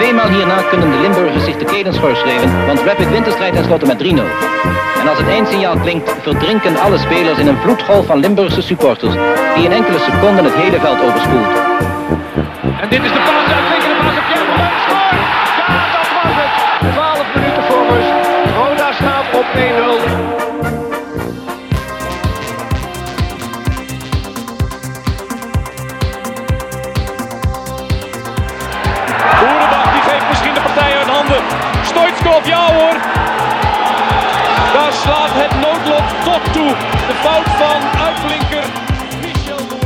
Tweemaal hierna kunnen de Limburgers zich de kelen schorschrijven, want Rapid wint de strijd tenslotte met 3-0. En als het eindsignaal klinkt, verdrinken alle spelers in een vloedgolf van Limburgse supporters, die in enkele seconden het hele veld overspoelt. En dit is de paas, uitstekende paas op Jan! Ja, dat was het! 12 minuten voor rust. Roda staat op 1-0. Fout van uitblinker Michel.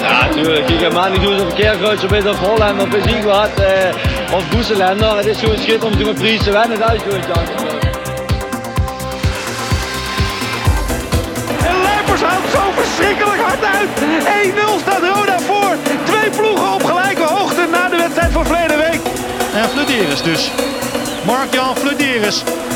Ja, natuurlijk. Ik ga maar niet doen of Keerkruis of of Holland of wat. Eh, of Boeselender. Het is gewoon schitterend om te met Fries te winnen. Dat is gewoon chance. En Lijpers houdt zo verschrikkelijk hard uit. 1-0 staat Roda voor. Twee ploegen op gelijke hoogte na de wedstrijd van verleden week. En Flederis dus. Mark-Jan Flederis.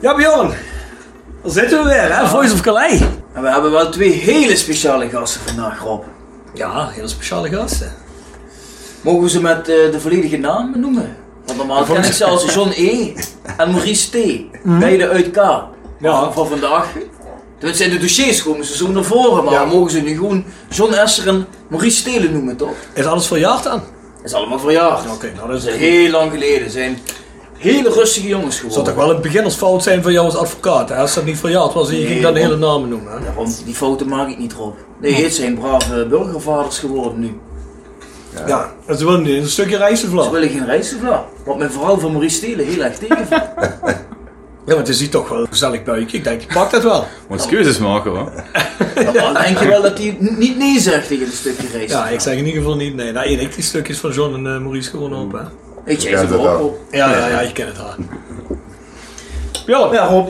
Ja, Bjorn. Daar zitten we weer, hè? Voice of Calais. En we hebben wel twee hele speciale gasten vandaag, Rob. Ja, hele speciale gasten. Mogen we ze met eh, de volledige naam noemen? Want normaal ken ik zelfs John E. en Maurice T. Beide uit K. Ja. Van vandaag. Dat zijn de dossiers gewoon, ze zo naar voren. Maar Ja. we mogen ze nu gewoon John Esser en Maurice Stelen noemen, toch? Is alles verjaard dan? Dat is allemaal verjaard. Oké, nou Dat is heel lang geleden. zijn hele rustige jongens zou geworden. toch wel een beginnersfout zijn van jou als advocaat, hè? Als dat niet verjaard was en je Nee, ging dan de hele namen noemen, hè? Daarom, die fouten maak ik niet, Rob. Nee, het zijn brave burgervaders geworden nu. Ja, dat is wel een, een stukje Ze rijstenvlag. willen geen rijstevla. Wat mijn verhaal van Maurice Stelen heel erg tegenvalt. Ja, maar het is hier toch wel een gezellig buikje. Ik denk, je pakt dat wel. Moet keuzes maken hoor. Dan denk je wel dat hij niet nee zegt tegen een stukje rijst. Ja, ik zeg in ieder geval niet nee. Nou, ik die stukjes van John en eh, Maurice gewoon op, hè? Ik zeg ze maar op. Ja, ja, ja, je kent het haar. Ja, Ja, Rob.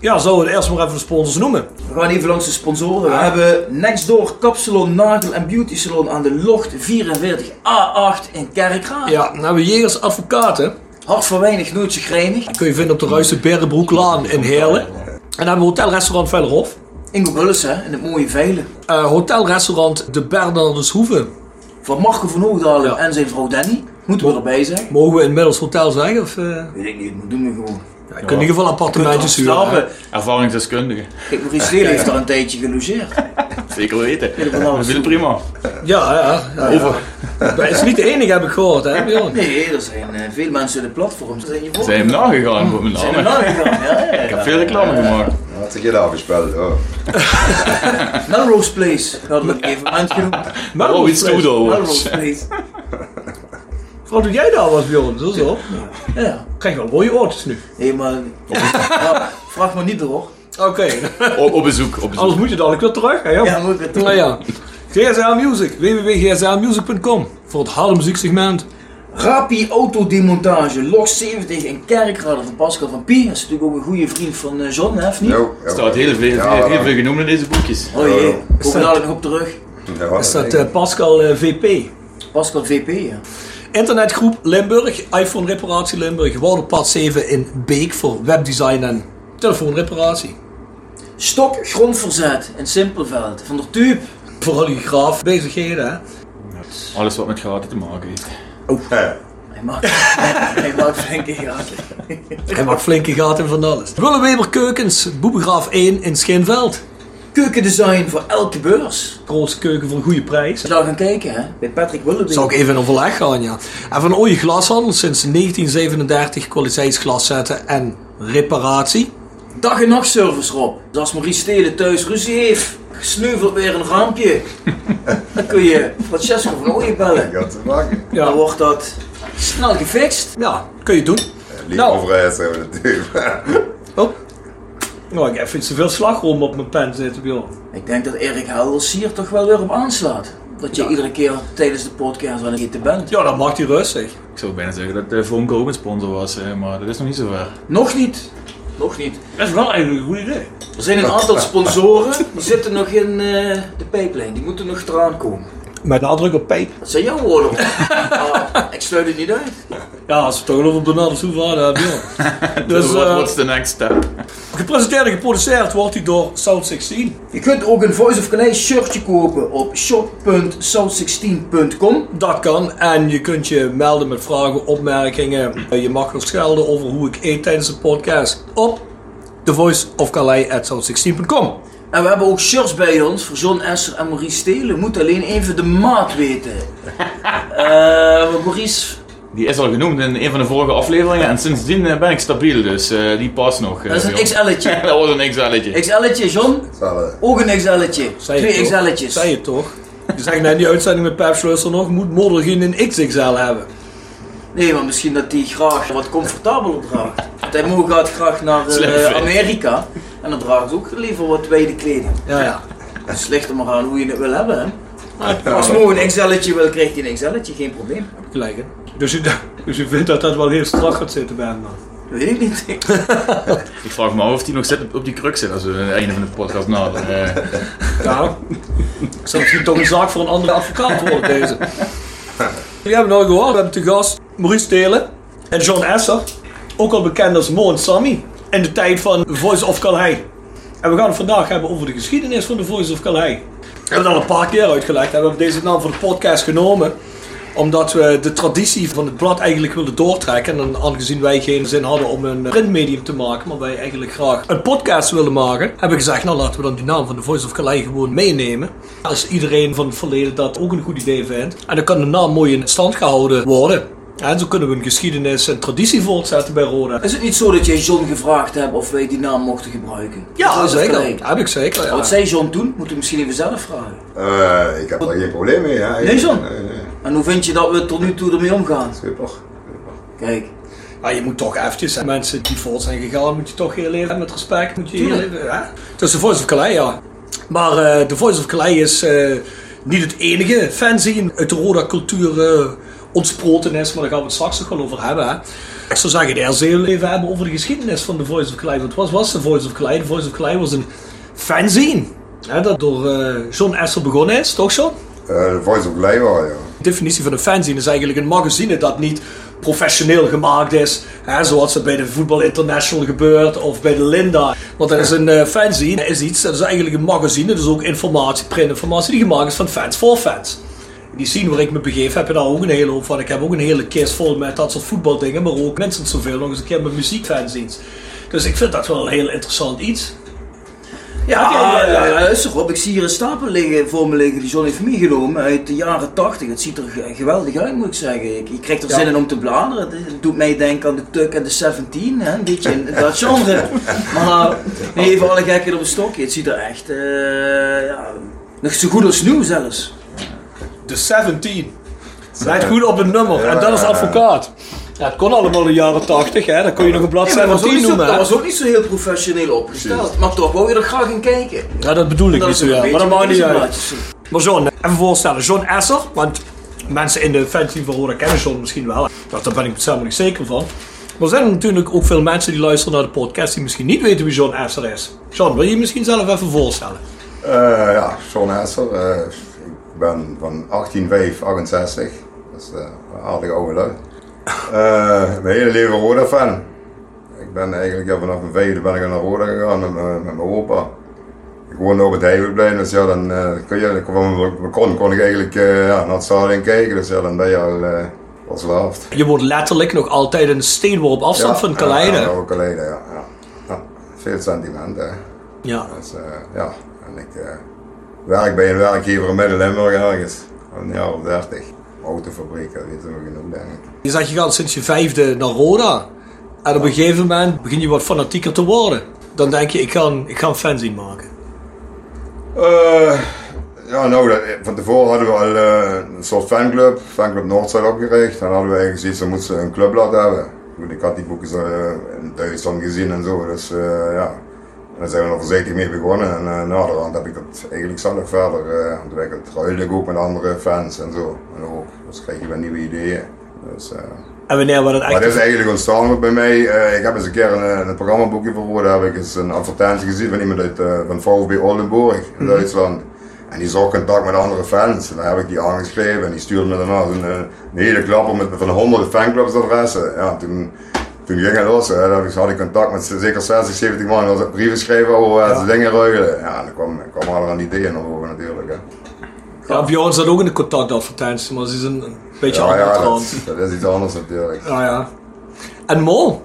ja, zullen we het eerst maar even de sponsors noemen? We gaan even langs de sponsoren. We hebben Nextdoor Kapsalon, Nagel en Beauty Salon aan de Locht 44A8 in Kerkrade. Ja, dan hebben we Jegers Advocaten. Hart voor weinig, nooit zo grijnig. kun je vinden op de Ruiste Berenbroeklaan in Heerlen. En dan hebben we hotelrestaurant Vellerhof. Ingo Bullis, hè, in het mooie Veilen. Eh hotelrestaurant De Bernardeshoeve. Van Marco van Hoogdalen Ja. en zijn vrouw Danny. Moeten we erbij zijn. Mogen we inmiddels hotel zeggen? Of, eh Weet ik niet, dat doen we gewoon. ja, ik kan in ieder geval appartementjes slapen. Ervaringsdeskundige. Kijk, Maurice Stelen heeft daar een tijdje gelogeerd. Zeker weten. Dat Dat doen. prima. Ja, ja. ja, het is niet de enige, heb ik gehoord, hè, Bjorn? Nee, er zijn eh, veel mensen in de platforms. Zijn je? Zijn hem nagegaan voor mijn Zijn er naam. nagegaan, ja, ja, ja. Ik heb veel reclame gemaakt. Had ik je afgespeeld hoor. Melrose Place, hadden we het evenement genoemd. Maar Oh, iets Studo. Melrose Place. Wat doe jij daar wat, Bjorn? Zo zo. Ja. Krijg je wel mooie oortjes nu. Nee, maar... Ja, vraag me niet door. Oké, Op, op bezoek. Op anders bezoek. moet je dadelijk weer terug. Hè. Ja, moet ik het doen. Nou ja. GSL Music, www.gslmusic.com voor het harde muzieksegment. Rapi Autodemontage, Log 70 in Kerkrade van Pascal van Pie. Dat is natuurlijk ook een goede vriend van eh, John, hè, of niet? Er staat heel veel, Ja, heel, heel ja. veel genoemd in deze boekjes. Oh jee, dat- dadelijk nog op terug. Ja, Is dat eh, Pascal eh, VP? Pascal VP, ja. Internetgroep Limburg, iPhone reparatie Limburg, Wouderpad 7 in Beek voor webdesign en telefoonreparatie. Stok grondverzet in Simpelveld, van der. Voor al die graaf bezigheden, hè. Alles wat met gaten te maken heeft. Hij maakt, hij maakt flinke gaten. Hij maakt flinke gaten van alles. Willeweber Keukens, Boebegraaf 1 in Schinveld. Keukendesign voor elke beurs. Grootste keuken voor een goede prijs. Je daar gaan kijken, hè, bij Patrick Willebeek. Zou ik even in overleg gaan, ja. En van Ooie Glashandel sinds 1937 kwaliteitsglaszetten en reparatie. Dag en nacht service Rob. Dus als Maurice Stelen thuis ruzie heeft, sneuvelt weer een raampje. dan kun je Francesco van Ooyen bellen. Gaat te maken. Ja. Dan wordt dat snel gefixt. Ja, kun je doen. Lief Nou. overheid zijn we natuurlijk. Oh. Nou, ik heb iets te veel slagroom op mijn pen zitten, Bjorn. Ik denk dat Erik Helders hier toch wel weer op aanslaat. Dat je iedere keer tijdens de podcast aan het eten bent. Ja, dat maakt hij rustig. Ik zou bijna zeggen dat uh, Vonk ook een sponsor was, eh, maar dat is nog niet zo ver. Nog niet. Nog niet. Dat is wel eigenlijk een goed idee. Er zijn een aantal sponsoren die zitten nog in eh, de pijplijn. Die moeten nog eraan komen. Met nadruk op pijp. Dat zijn jouw woorden. Maar ik sluit het niet uit. Ja, als we het toch over Bernardo Silva hebben, ja. Dus, Dus, wat eh, what's the next step? Gepresenteerd en geproduceerd wordt hij door South 16. Je kunt ook een Voice of Calais shirtje kopen op shop.south16.com. Dat kan. En je kunt je melden met vragen, opmerkingen. Eh, Je mag nog schelden over hoe ik eet tijdens de podcast. Op thevoiceofcalais.south16.com En we hebben ook shirts bij ons voor John Esser en Maurice Stelen. Moet alleen even de maat weten. Eh, want Maurice, Die is al genoemd in een van de vorige afleveringen en sindsdien eh, ben ik stabiel, dus eh, die past nog. eh, dat is een. XL'tje. dat was een XL'tje. XL'tje, John? Ook een XL'tje. Twee? XL'tjes. Zei je toch? Je zegt net in die uitzending met Pep Schleuster nog, moet Model geen een XXL hebben. Nee, maar misschien dat hij graag wat comfortabeler draagt. Want hij moet gaat graag naar eh. Amerika. En dan draagt hij ook liever wat wijde kleding. Ja, ja. Het ligt er maar aan hoe je het wil hebben. Hè? Als Mo een XL'tje wil, krijgt hij een XL'tje, geen probleem. Gelijk, hè? Dus u, dus u vindt dat dat wel heel strak gaat zitten bij hem dan? Dat weet ik niet. Ik vraag me af of die nog zit op, die kruk zit als we het einde van de podcast naderen. Eh, Ja. Ik zou misschien toch een zaak voor een andere advocaat worden, deze. Jullie hebben nou gehoord, we hebben te gast Maurice Telen en John Esser. Ook al bekend als Mo en Sammy. In de tijd van Voice of Calais. En we gaan het vandaag hebben over de geschiedenis van de Voice of Calais. We hebben het al een paar keer uitgelegd. We hebben deze naam voor de podcast genomen omdat we de traditie van het blad eigenlijk wilden doortrekken. En aangezien wij geen zin hadden om een printmedium te maken, maar wij eigenlijk graag een podcast willen maken, hebben we gezegd, nou laten we dan die naam van de Voice of Calais gewoon meenemen. Als iedereen van het verleden dat ook een goed idee vindt. En dan kan de naam mooi in stand gehouden worden. En zo kunnen we een geschiedenis en traditie voortzetten bij Roda. Is het niet zo dat jij John gevraagd hebt of wij die naam mochten gebruiken? Ja, zeker. Heb ik zeker. Ja. Wat zei John toen? Moeten we misschien even zelf vragen. Eh, ik heb er geen probleem mee. Hè. Nee, John? Nee, nee. En hoe vind je dat we tot nu toe ermee omgaan? Super. Kijk, Maar je moet toch eventjes, hè, mensen die voort zijn gegaan, moet je toch heel even met respect, moet je heel even, hè? Het is de Voice of Calais, ja. Maar eh, de Voice of Calais is eh, niet het enige fanzine uit de Roda cultuur eh, ontsproten is, maar daar gaan we het straks nog wel over hebben. Hè. Ik zou zeggen, eerst even hebben over de geschiedenis van de Voice of. Want wat was de Voice of Calais? De Voice of Calais was een fanzine. Hè, dat door eh, John Esser begonnen is, toch John? De Voice of Leiber, ja. De definitie van een fanzine is eigenlijk een magazine dat niet professioneel gemaakt is. Hè, zoals het bij de Voetbal International gebeurt of bij de Linda. Want dat is een eh, fanzine, is iets, dat is eigenlijk een magazine, dus ook informatie, printinformatie die gemaakt is van fans voor fans. Die scene waar ik me begeef heb je daar ook een hele hoop van. Ik heb ook een hele kist vol met dat soort voetbaldingen, maar ook minstens zoveel nog eens een keer met muziekfanzines. Dus ik vind dat wel een heel interessant iets. Ja, ja, eh, ja, luister op. Ik zie hier een stapel liggen, voor me liggen die John heeft meegenomen uit de jaren 80. Het ziet er ge- geweldig uit, moet ik zeggen. Ik, ik krijg er Ja. zin in om te bladeren. Het doet mij denken aan de Tuck en de 17, hè? een beetje in dat genre. Maar nee, even alle gekken op een stokje. Het ziet er echt eh, ja, nog zo goed als nieuw zelfs. De 17. Let goed op het nummer. En dat is advocaat. Ja, het kon allemaal in de jaren 80, hè. Dan kon je nog een blad Nee, maar dat, was ook 17 niet zo, noemen. dat was ook niet zo heel professioneel opgesteld. Maar toch wou je er graag in kijken. Ja, dat bedoel ik Dat niet zo, ja. een Maar dat maakt niet uit. Maar John, even voorstellen. John Esser, want mensen in de van Roda kennen John misschien wel. Nou, daar ben ik zelf niet zeker van. Maar er zijn natuurlijk ook veel mensen die luisteren naar de podcast die misschien niet weten wie John Esser is. John, wil je je misschien zelf even voorstellen? Eh, ja, John Hesser. eh, ben van 18568. Dat is eh, een aardige oude lui. Eh, mijn hele leven Roda-fan. Ik ben eigenlijk ja, vanaf mijn vijfde ben ik naar Roda gegaan met, mijn- met mijn opa. Ik woonde op het Heidelplein, dus ja, dan eh, kun je, balkon kon ik eigenlijk eh, ja, naar het stadion kijken. Dus ja, dan ben je al uh, verslaafd. Je woont letterlijk nog altijd een steenworp afstand van Kaleide. Ja, Kaleide, ja, ja. ja. Veel sentiment, hè. Ja. Dus, ja, en ik werk bij een werkgever in Midden-Limburg ergens. Een jaar of dertig. Autofabriek, dat weten we genoeg, denk ik. Je zegt je gaat sinds je vijfde naar Roda. En op een gegeven moment begin je wat fanatieker te worden. Dan denk je, ik ga een, ik ga een fanzine maken. Eh, ja, nou, dat, van tevoren hadden we al eh, een soort fanclub, fanclub Noordzijde opgericht. Dan hadden we eigenlijk zoiets, dan moesten we een clubblad hebben. Goed, ik had die boeken zo, eh, in Duitsland gezien en zo, dus ja. Daar zijn we er voorzichtig mee begonnen en uh, naderhand heb ik dat eigenlijk zelf verder uh, ontwikkeld. Ruil ik ook met andere fans en zo. En ook, dus krijg je weer nieuwe ideeën. Dus, uh, en wanneer wordt het echt... Maar is eigenlijk ontstaan bij mij. ik heb eens een keer een, een programmaboekje verwoorden, heb ik eens een advertentie gezien van iemand uit van VfB Oldenburg in mm -hmm. Duitsland. En die zocht contact met andere fans. En dan heb ik die aangeschreven en die stuurde me daarna een, een hele klapper met van honderden fanclubsadressen. Ja, toen, toen ging het los. Hè. Had ik contact met zeker 60, 70 man. Dan brieven schrijven over ja. dingen ruilen. Ja, dan kwam, kwam al aan ideeën naar boven natuurlijk. Hè. Ja, Bjorn zat ook in de contactadvertentie, maar ze is een, een beetje ja, anders. Ja, dat, dat, is iets anders natuurlijk. Ja, ja. En Mol,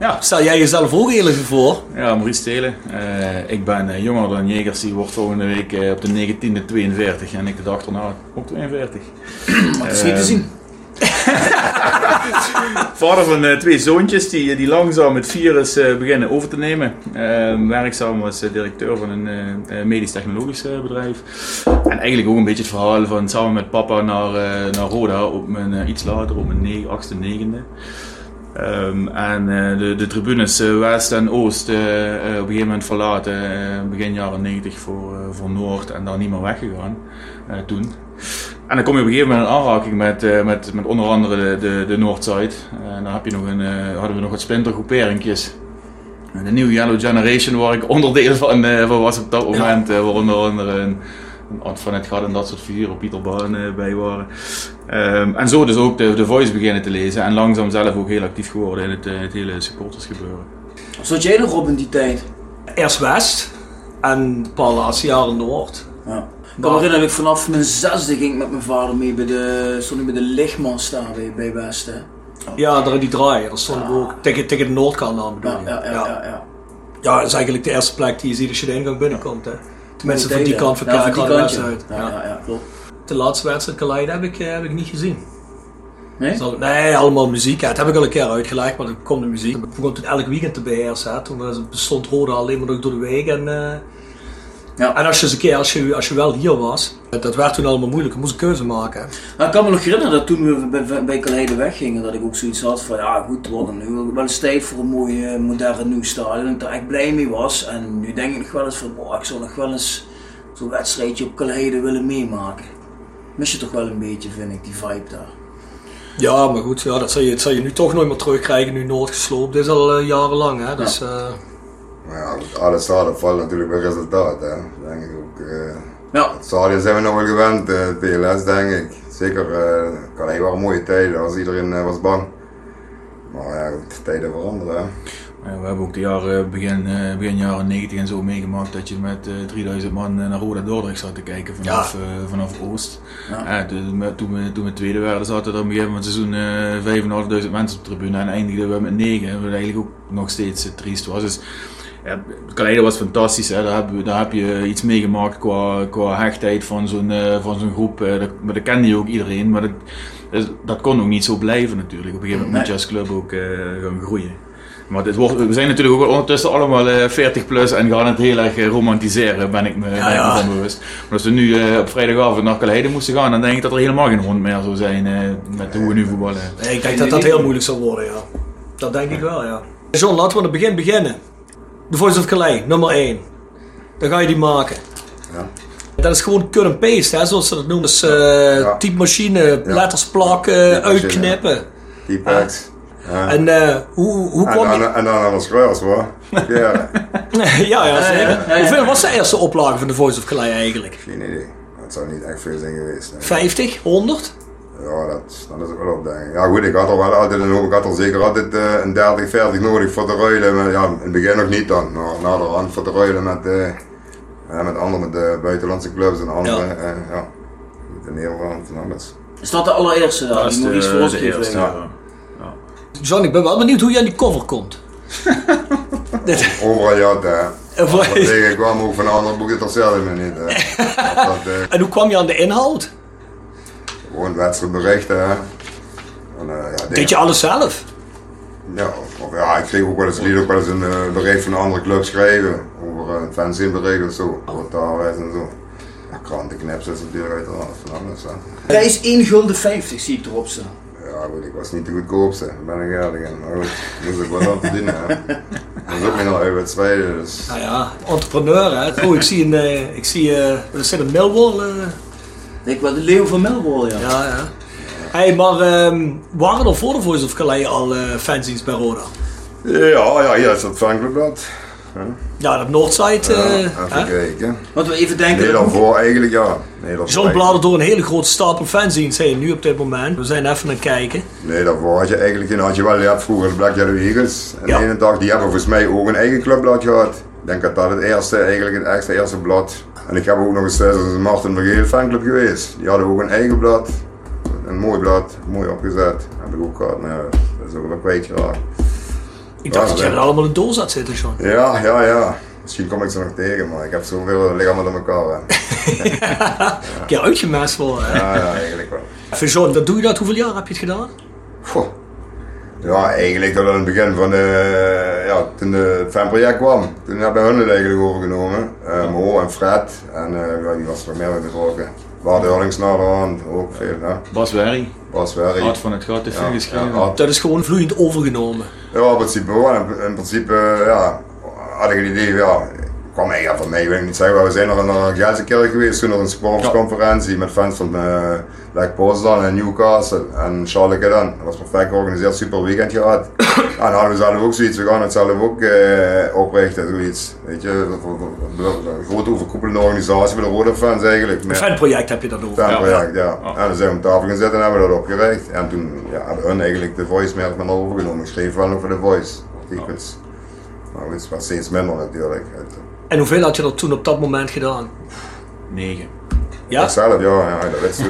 ja. Stel jij jezelf ook eerlijk voor? Ja, Maurice Telen. Uh, ik ben uh, jonger dan Jegers. Die wordt volgende week uh, op de 19e 42 en ik de dag erna ook 42. Dat is niet te zien. Vader van twee zoontjes die, die langzaam met virus beginnen over te nemen. werkzaam als directeur van een medisch technologisch bedrijf. En eigenlijk ook een beetje het verhaal van samen met papa naar, naar Roda op mijn, iets later, op mijn 8e, 9e. Um, en uh, de, tribunes uh, West en Oost uh, op een gegeven moment verlaten, begin jaren 90 voor, voor Noord en daar niet meer weggegaan toen. En dan kom je op een gegeven moment in aanraking met, met, met onder andere de, de, de Noord-Zuid. En dan heb je nog een, hadden we nog wat splintergroeperingjes. De New Yellow Generation waar ik onderdeel van, van was op dat moment, ja. waaronder andere een, Art van het gaat en dat soort figuren, Pieter Baan uh, bij waren. Um, en zo dus ook de, de Voice beginnen te lezen en langzaam zelf ook heel actief geworden in het, uh, het hele supportersgebeuren. Zat jij nog op in die tijd? Eerst West en een paar laatste jaren Noord. Ja. Ik kan me herinneren dat ik vanaf mijn zesde ging met mijn vader mee bij de, stond ik bij de Lichtman staan bij, bij West. Hè. Ja, daar die draaien, daar stond ik ook tegen, tegen de Noordkanaal bedoel je. Ja, ja, ja, ja, dat is eigenlijk de eerste plek die je ziet als je de ingang binnenkomt. Hè. Tenminste van die kant van ja, Kerk uit. Ja, ja, klopt. De laatste wedstrijd Kaleid heb ik, heb ik niet gezien. Nee? Nee, allemaal muziek. Ja, dat heb ik al een keer uitgelegd, maar dan komt de muziek. Ik begon toen elk weekend te beheersen. Toen bestond Roda alleen maar nog door de week. En, uh, ja. en als je eens een keer, als je, als je wel hier was, dat werd toen allemaal moeilijk. Je moest een keuze maken. Nou, ik kan me nog herinneren dat toen we bij, bij Kaleide weggingen, dat ik ook zoiets had van ja goed, het wordt nu wel eens tijd voor een mooi moderne nieuw stadion. En ik er echt blij mee was. En nu denk ik nog wel eens van, boah, ik zou nog wel eens zo'n wedstrijdje op Kaleide willen meemaken. Mis je toch wel een beetje, vind ik, die vibe daar. Ja, maar goed, ja, dat zal je, dat zal je nu toch nooit meer terugkrijgen, nu Noord gesloopt. Dit is al uh, jarenlang, hè. Dus, ja. Uh... Maar ja, alles staat valt natuurlijk bij resultaat, hè. Denk ik ook. Uh, ja. Het stadion zijn we nog wel gewend, uh, TLS denk ik. Zeker, uh, Calais waren mooie tijden, als iedereen was bang. Maar ja, de tijden veranderen, hè. Ja, we hebben ook de jaren, begin, uh, begin jaren 90 en zo meegemaakt dat je met uh, 3000 man naar Roda Dordrecht zat te kijken vanaf, ja. uh, vanaf Oost. Ja. toen, we, toen we tweede werden zaten er op een gegeven moment seizoen 5.500 mensen op de tribune en eindigden we met 9. Wat eigenlijk ook nog steeds triest was. Dus, ja, Kaleide was fantastisch, hè. Daar, heb, daar heb je iets meegemaakt qua, qua hechtheid van zo'n van zo'n groep. dat, maar dat kende je ook iedereen, maar dat, dat kon ook niet zo blijven natuurlijk. Op een gegeven moment moet je als club ook gaan groeien. Maar dit wordt, we zijn natuurlijk ook ondertussen allemaal uh, 40 plus en gaan het heel erg romantiseren, ben ik me, ja, ben van bewust. Maar als we nu uh, op vrijdagavond naar Kaleide moesten gaan, dan denk ik dat er helemaal geen hond meer zou zijn met hoe we nu voetballen. Nee, ik denk dat dat heel moeilijk zou worden, ja. Dat denk ik wel, ja. John, laten we aan het begin beginnen. The Voice of Calais, nummer 1. Dan ga je die maken. Ja. Dat is gewoon cut and paste, hè, zoals ze dat noemen. Dus ja. typemachine, letters plakken, uitknippen. Typex. Ja. En uh, hoe, hoe kwam en, dan, en dan alles kwijls hoor. Ja. ja, ja, zeker. Hoeveel was de eerste oplage van The Voice of Calais eigenlijk? Geen idee. Dat zou niet echt veel zijn geweest. Nee. 50? 100? Ja, dat, dat is ook wel op denk ik. Ja goed, ik had er wel altijd een hoop, ik had er zeker altijd uh, een 30, 40 nodig voor te ruilen. Maar ja, in het begin nog niet dan. Maar na de rand voor te ruilen met, uh, met andere, met de buitenlandse clubs en andere. Ja. Uh, ja. In Nederland en alles. Is dat de allereerste dan? Die Maurice Volksgever? Ja. John, ik ben wel benieuwd hoe je aan die cover komt. Overal ja, hè. Ik kwam ook van andere boeken toch zelf me niet. Hè. Dat, uh, en hoe kwam je aan de inhoud? Gewoon wedstrijdberichten. Hè. En, uh, ja, Deed je alles zelf? Ja, of, ja, ik kreeg ook wel eens, liet ook wel eens een uh, bericht van een andere club schrijven. Over een fanzinbericht of zo. Over taalwijs en zo. Ja, krantenknips is natuurlijk uiteraard van alles. Hè. Hij is 1 gulden 50 zie ik erop staan. Ja goed, ik was niet de goedkoopste, ben ik eerlijk in. Maar goed, moest ik wel aan verdienen. hè. Dat is ook nog uit tweede, dus... Nou ja, entrepreneur hè. Oh, ik zie een, eh, ik zie, eh wat is dat, een Millwall? Eh? Ik wel de leeuw van Melbourne, ja. ja, ja. Hey, maar ehm, waren er voor de Voice of Calais al eh fanzines bij Roda? Ja, ja, hier is het fanclubblad. Ja, dat Noordside. Ja, eh, even hè? kijken. Wat we even denken... Nee, daarvoor eigenlijk ja. John bladert door een hele grote stapel fanzines heen nu op dit moment. We zijn even aan het kijken. Nee, daarvoor had je eigenlijk geen, had je wel, je had vroeger de Black Yellow Eagles. En Ja. de ene dag, die hebben volgens mij ook een eigen clubblad gehad. Ik denk dat dat het eerste, eigenlijk het eerste, eerste blad. En ik heb ook nog eens een Martin Vergeel fanclub geweest. Die hadden ook een eigen blad. Een mooi blad, mooi opgezet. Heb ik ook gehad, maar ja, dat is ook wel kwijtgeraakt. Ik dacht Ja, dat jij ja. er allemaal in doos had zitten, John. Ja, ja, ja. Misschien kom ik ze nog tegen, maar ik heb zoveel, allemaal aan elkaar. Een keer uitgemest worden. Ja, ja, eigenlijk wel. Van John, dat doe je dat? Hoeveel jaar heb je het gedaan? Goh. Ja, eigenlijk tot aan het begin van de, ja, toen de- het fanproject kwam. Toen hebben hun het eigenlijk overgenomen. Eh Mo en Fred. En eh, ja, die was er meer bij betrokken. Waar de Hurlings naderhand ook veel. Hè. Bas Werry, Was wel. Hart van het Gat, heeft veel geschreven. Ja, Dat is gewoon vloeiend overgenomen. ja, in principe wel. In, in principe eh, ja, had ik het idee, ja, eigenlijk van mij, wil ik niet zeggen, maar we zijn nog naar Gelsenkirchen geweest, toen een sportsconferentie met fans van uh, Lake Poznan en Newcastle en Charlotte dan. Dat was perfect georganiseerd, super weekend gehad. en dan hadden we zelf ook zoiets, we gaan het zelf ook eh, oprichten, zoiets. Weet je, een grote overkoepelende organisatie voor de rode fans eigenlijk. Een fanproject heb je dat over. Fanproject, ja. En dan zijn we op tafel zitten en hebben we dat opgericht. En toen ja, hebben hun eigenlijk de voice meer van overgenomen. Ik schreef wel voor de voice artikels. Maar het was steeds minder natuurlijk. En hoeveel had je er toen op dat moment gedaan? 9. Ja? Zelf, ja, ja, dat wist je.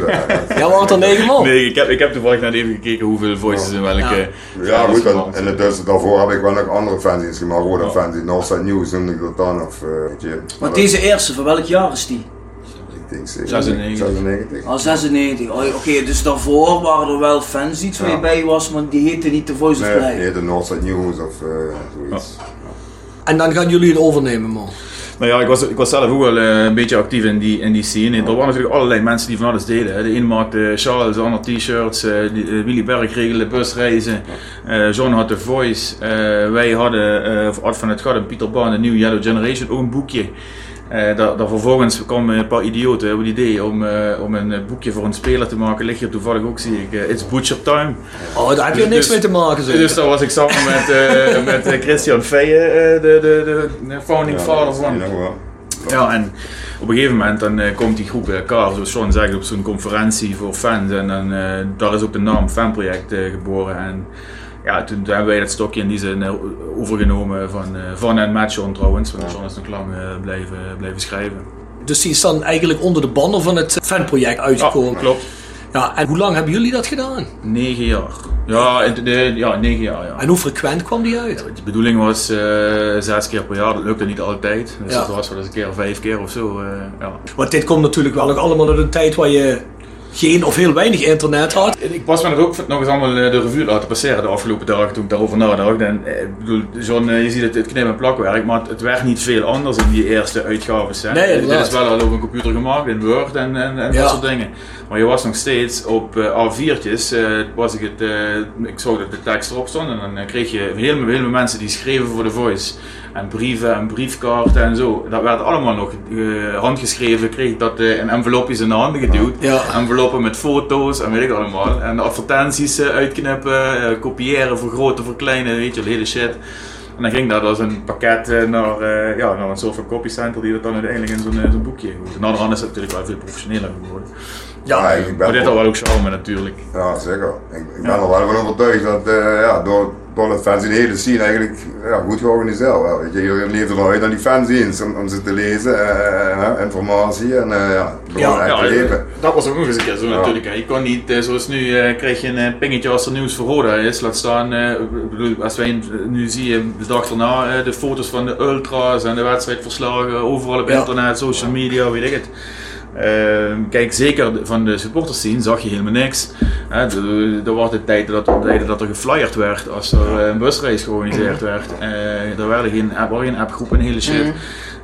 dat. Ja, waren er negen man? Nee, ik heb, ik heb toevallig net even gekeken hoeveel voices in welke. Ja. Ja, goed, dan, dan, en intussen daarvoor heb ik wel nog andere fanzines gemaakt, rode fanzines. Northside News noemde ik dat dan, of uh, weet je. Maar deze eerste, van welk jaar is die? Ik denk zeker- 96. 96. Al 96. Oh, Oké, dus daarvoor waren er wel fans iets waar je bij was, maar die heette niet The Voice of Nee, Play. nee, de Northside News of uh, zoiets. En dan gaan jullie het overnemen, man. Nou ja, ik was, ik was zelf ook wel eh, een beetje actief in die, in die scene. Er waren natuurlijk allerlei mensen die van alles deden. De een maakte sjaals, de ander t-shirts. eh, eh, Willy Berg regelde busreizen. John had The Voice. Wij hadden, of Art van het Gat en Pieter Baan, de New Yellow Generation, ook een boekje. Eh daar, daar vervolgens kwamen een paar idioten op het idee om, eh, om een eh, boekje voor een speler te maken. Ligt hier toevallig ook, zie ik. eh, It's Butcher Time. Oh, daar heb je Dus- niks dus- mee te maken, zeg. Dus daar was ik samen met, eh, met eh, Christian Feijen, eh, de, de, de, de founding Ja, father dat van. Ja, en op een gegeven moment dan eh, komt die groep bij elkaar, zoals Sean zegt, op zo'n conferentie voor fans. En dan, eh, daar is ook de naam Fanproject eh, geboren. En ja, toen hebben wij dat stokje in die zin eh, overgenomen van, eh, van en met Sean trouwens. Want Sean is nog lang eh, blijven, blijven schrijven. Dus die is dan eigenlijk onder de banner van het fanproject uitgekomen. Ja, klopt. Ja, en hoe lang hebben jullie dat gedaan? Negen jaar. Ja, in de, ja negen jaar. Ja. En hoe frequent kwam die uit? De bedoeling was eh, zes keer per jaar, dat lukte niet altijd. Dus Ja. dat was wel eens een keer vijf keer of zo. eh, ja. Want dit komt natuurlijk wel nog allemaal uit een tijd waar je geen of heel weinig internet had. Ik was me er ook nog eens allemaal eh, de revue laten passeren de afgelopen dagen toen ik daarover nadacht. En eh, ik bedoel, eh, je ziet het, het knip- en plakwerk, maar het, werd niet veel anders in die eerste uitgaves. Hè. Nee, Dit is wel al op een computer gemaakt, in Word en, en, en Ja. dat soort dingen. Maar je was nog steeds op eh, A4'tjes, eh, was ik, het, ik zag dat de tekst erop stond en dan kreeg je heel veel mensen die schreven voor de voice. En brieven en briefkaarten en zo. Dat werd allemaal nog eh, handgeschreven. Kreeg ik dat eh, in envelopjes in de handen geduwd. Ja. Enveloppen met foto's en weet ik allemaal. En advertenties eh, uitknippen, eh, kopiëren, vergroten, verkleinen, weet je, wel, hele shit. En dan ging dat als een pakket naar, eh, ja, naar een soort van copycenter die dat dan uiteindelijk in zo'n zo'n boekje gooit. Nou, dan is het natuurlijk wel veel professioneler geworden. Ja, ik ben Maar dit had wel ook charme natuurlijk. Ja, zeker. Ik, ik ben er wel van overtuigd dat eh, ja, door, door het fanzine hele scene eigenlijk ja, goed georganiseerd je, leeft eruit aan die fanzines om, om ze te lezen, eh, eh, informatie en eh, ja, echt te leven. dat was ook nog eens een keer zo Ja. natuurlijk. hè. Je kon niet, eh, zoals nu, eh, krijg je een eh, pingetje als er nieuws voor Roda is. Laat staan, eh, als wij nu zie je de dag daarna eh, de foto's van de ultras en de wedstrijdverslagen, overal op Ja. internet, social media, weet ik het. Ehm, kijk, zeker van de supporters zien zag je helemaal niks. Er was de tijd dat, tijden dat er geflyerd werd als er eh, een busreis georganiseerd werd. Eh, er werden geen, app- waren geen appgroepen en hele shit. Mhm.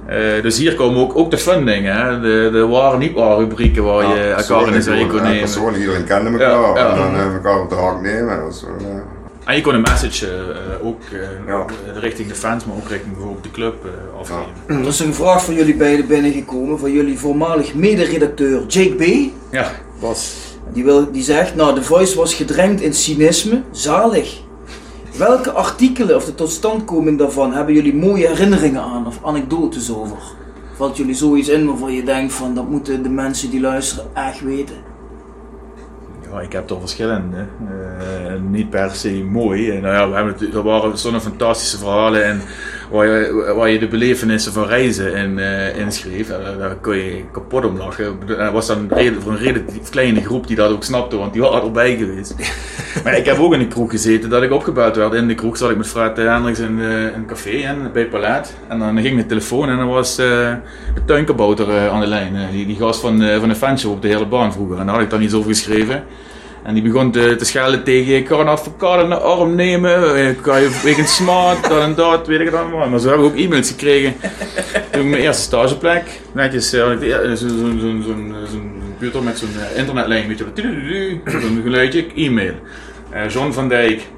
Eh, dus hier komen ook, ook de fun dingen, hè? De, de niet ware rubrieken waar je elkaar in de kon nemen. Persoonlijk, iedereen kende elkaar Ja, ja. en dan elkaar op de haak nemen. Dat was wel, En je kon een message eh, eh, ook eh, richting de fans, maar ook richting bijvoorbeeld de club eh, afgeven. Er is een vraag van jullie beiden binnengekomen, van jullie voormalig mederedacteur Jake B. Ja. was Die, wil, die zegt, nou, The Voice was gedrenkt in cynisme, zalig. Welke artikelen of de totstandkoming daarvan hebben jullie mooie herinneringen aan of anekdotes over? Valt jullie zoiets in waarvan je denkt van, dat moeten de mensen die luisteren echt weten? Ik heb er verschillende. Eh, niet per se mooi. Nou ja, we hebben, er waren zo'n fantastische verhalen en waar, je, waar je de belevenissen van reizen in, eh inschreef. Eh, daar kon je kapot om lachen. Er was dan voor een relatief kleine groep die dat ook snapte, want die waren erbij geweest. maar ik heb ook in een kroeg gezeten dat ik opgebeld werd. In de kroeg zat ik met Fred Hendricks in, eh, een café en, bij het Palet. En dan ging de telefoon en dan was eh, de tuinkabouter eh, aan de lijn. Eh, die, die gast van, eh, van de fanshow op de hele baan vroeger. En daar had ik dan iets over geschreven. En die begon te, te schelden tegen ik ga een advocaat in de arm nemen, eh, kan je wegens smart, dat en dat, weet ik het allemaal. Maar zo hebben ook e-mails gekregen. Toen ik mijn eerste stageplek, netjes, ik zo'n zo, zo, zo, zo'n zo'n computer met zo'n eh, internetlijn, weet je zo'n geluidje, e-mail. Eh, John van Dijk,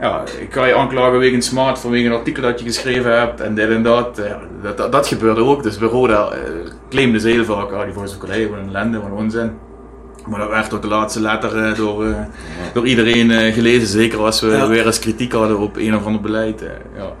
ja, ik kan je aanklagen wegens smart vanwege een artikel dat je geschreven hebt en dit en dat. Dat, gebeurde ook, dus bij Roda eh, claimden ze heel vaak, ah, die Voice of Calais, wat een ellende, wat een onzin. Maar dat werd tot de laatste letter eh, door, eh, door iedereen eh, gelezen. Zeker als we Ja. weer eens kritiek hadden op een of ander beleid. ja.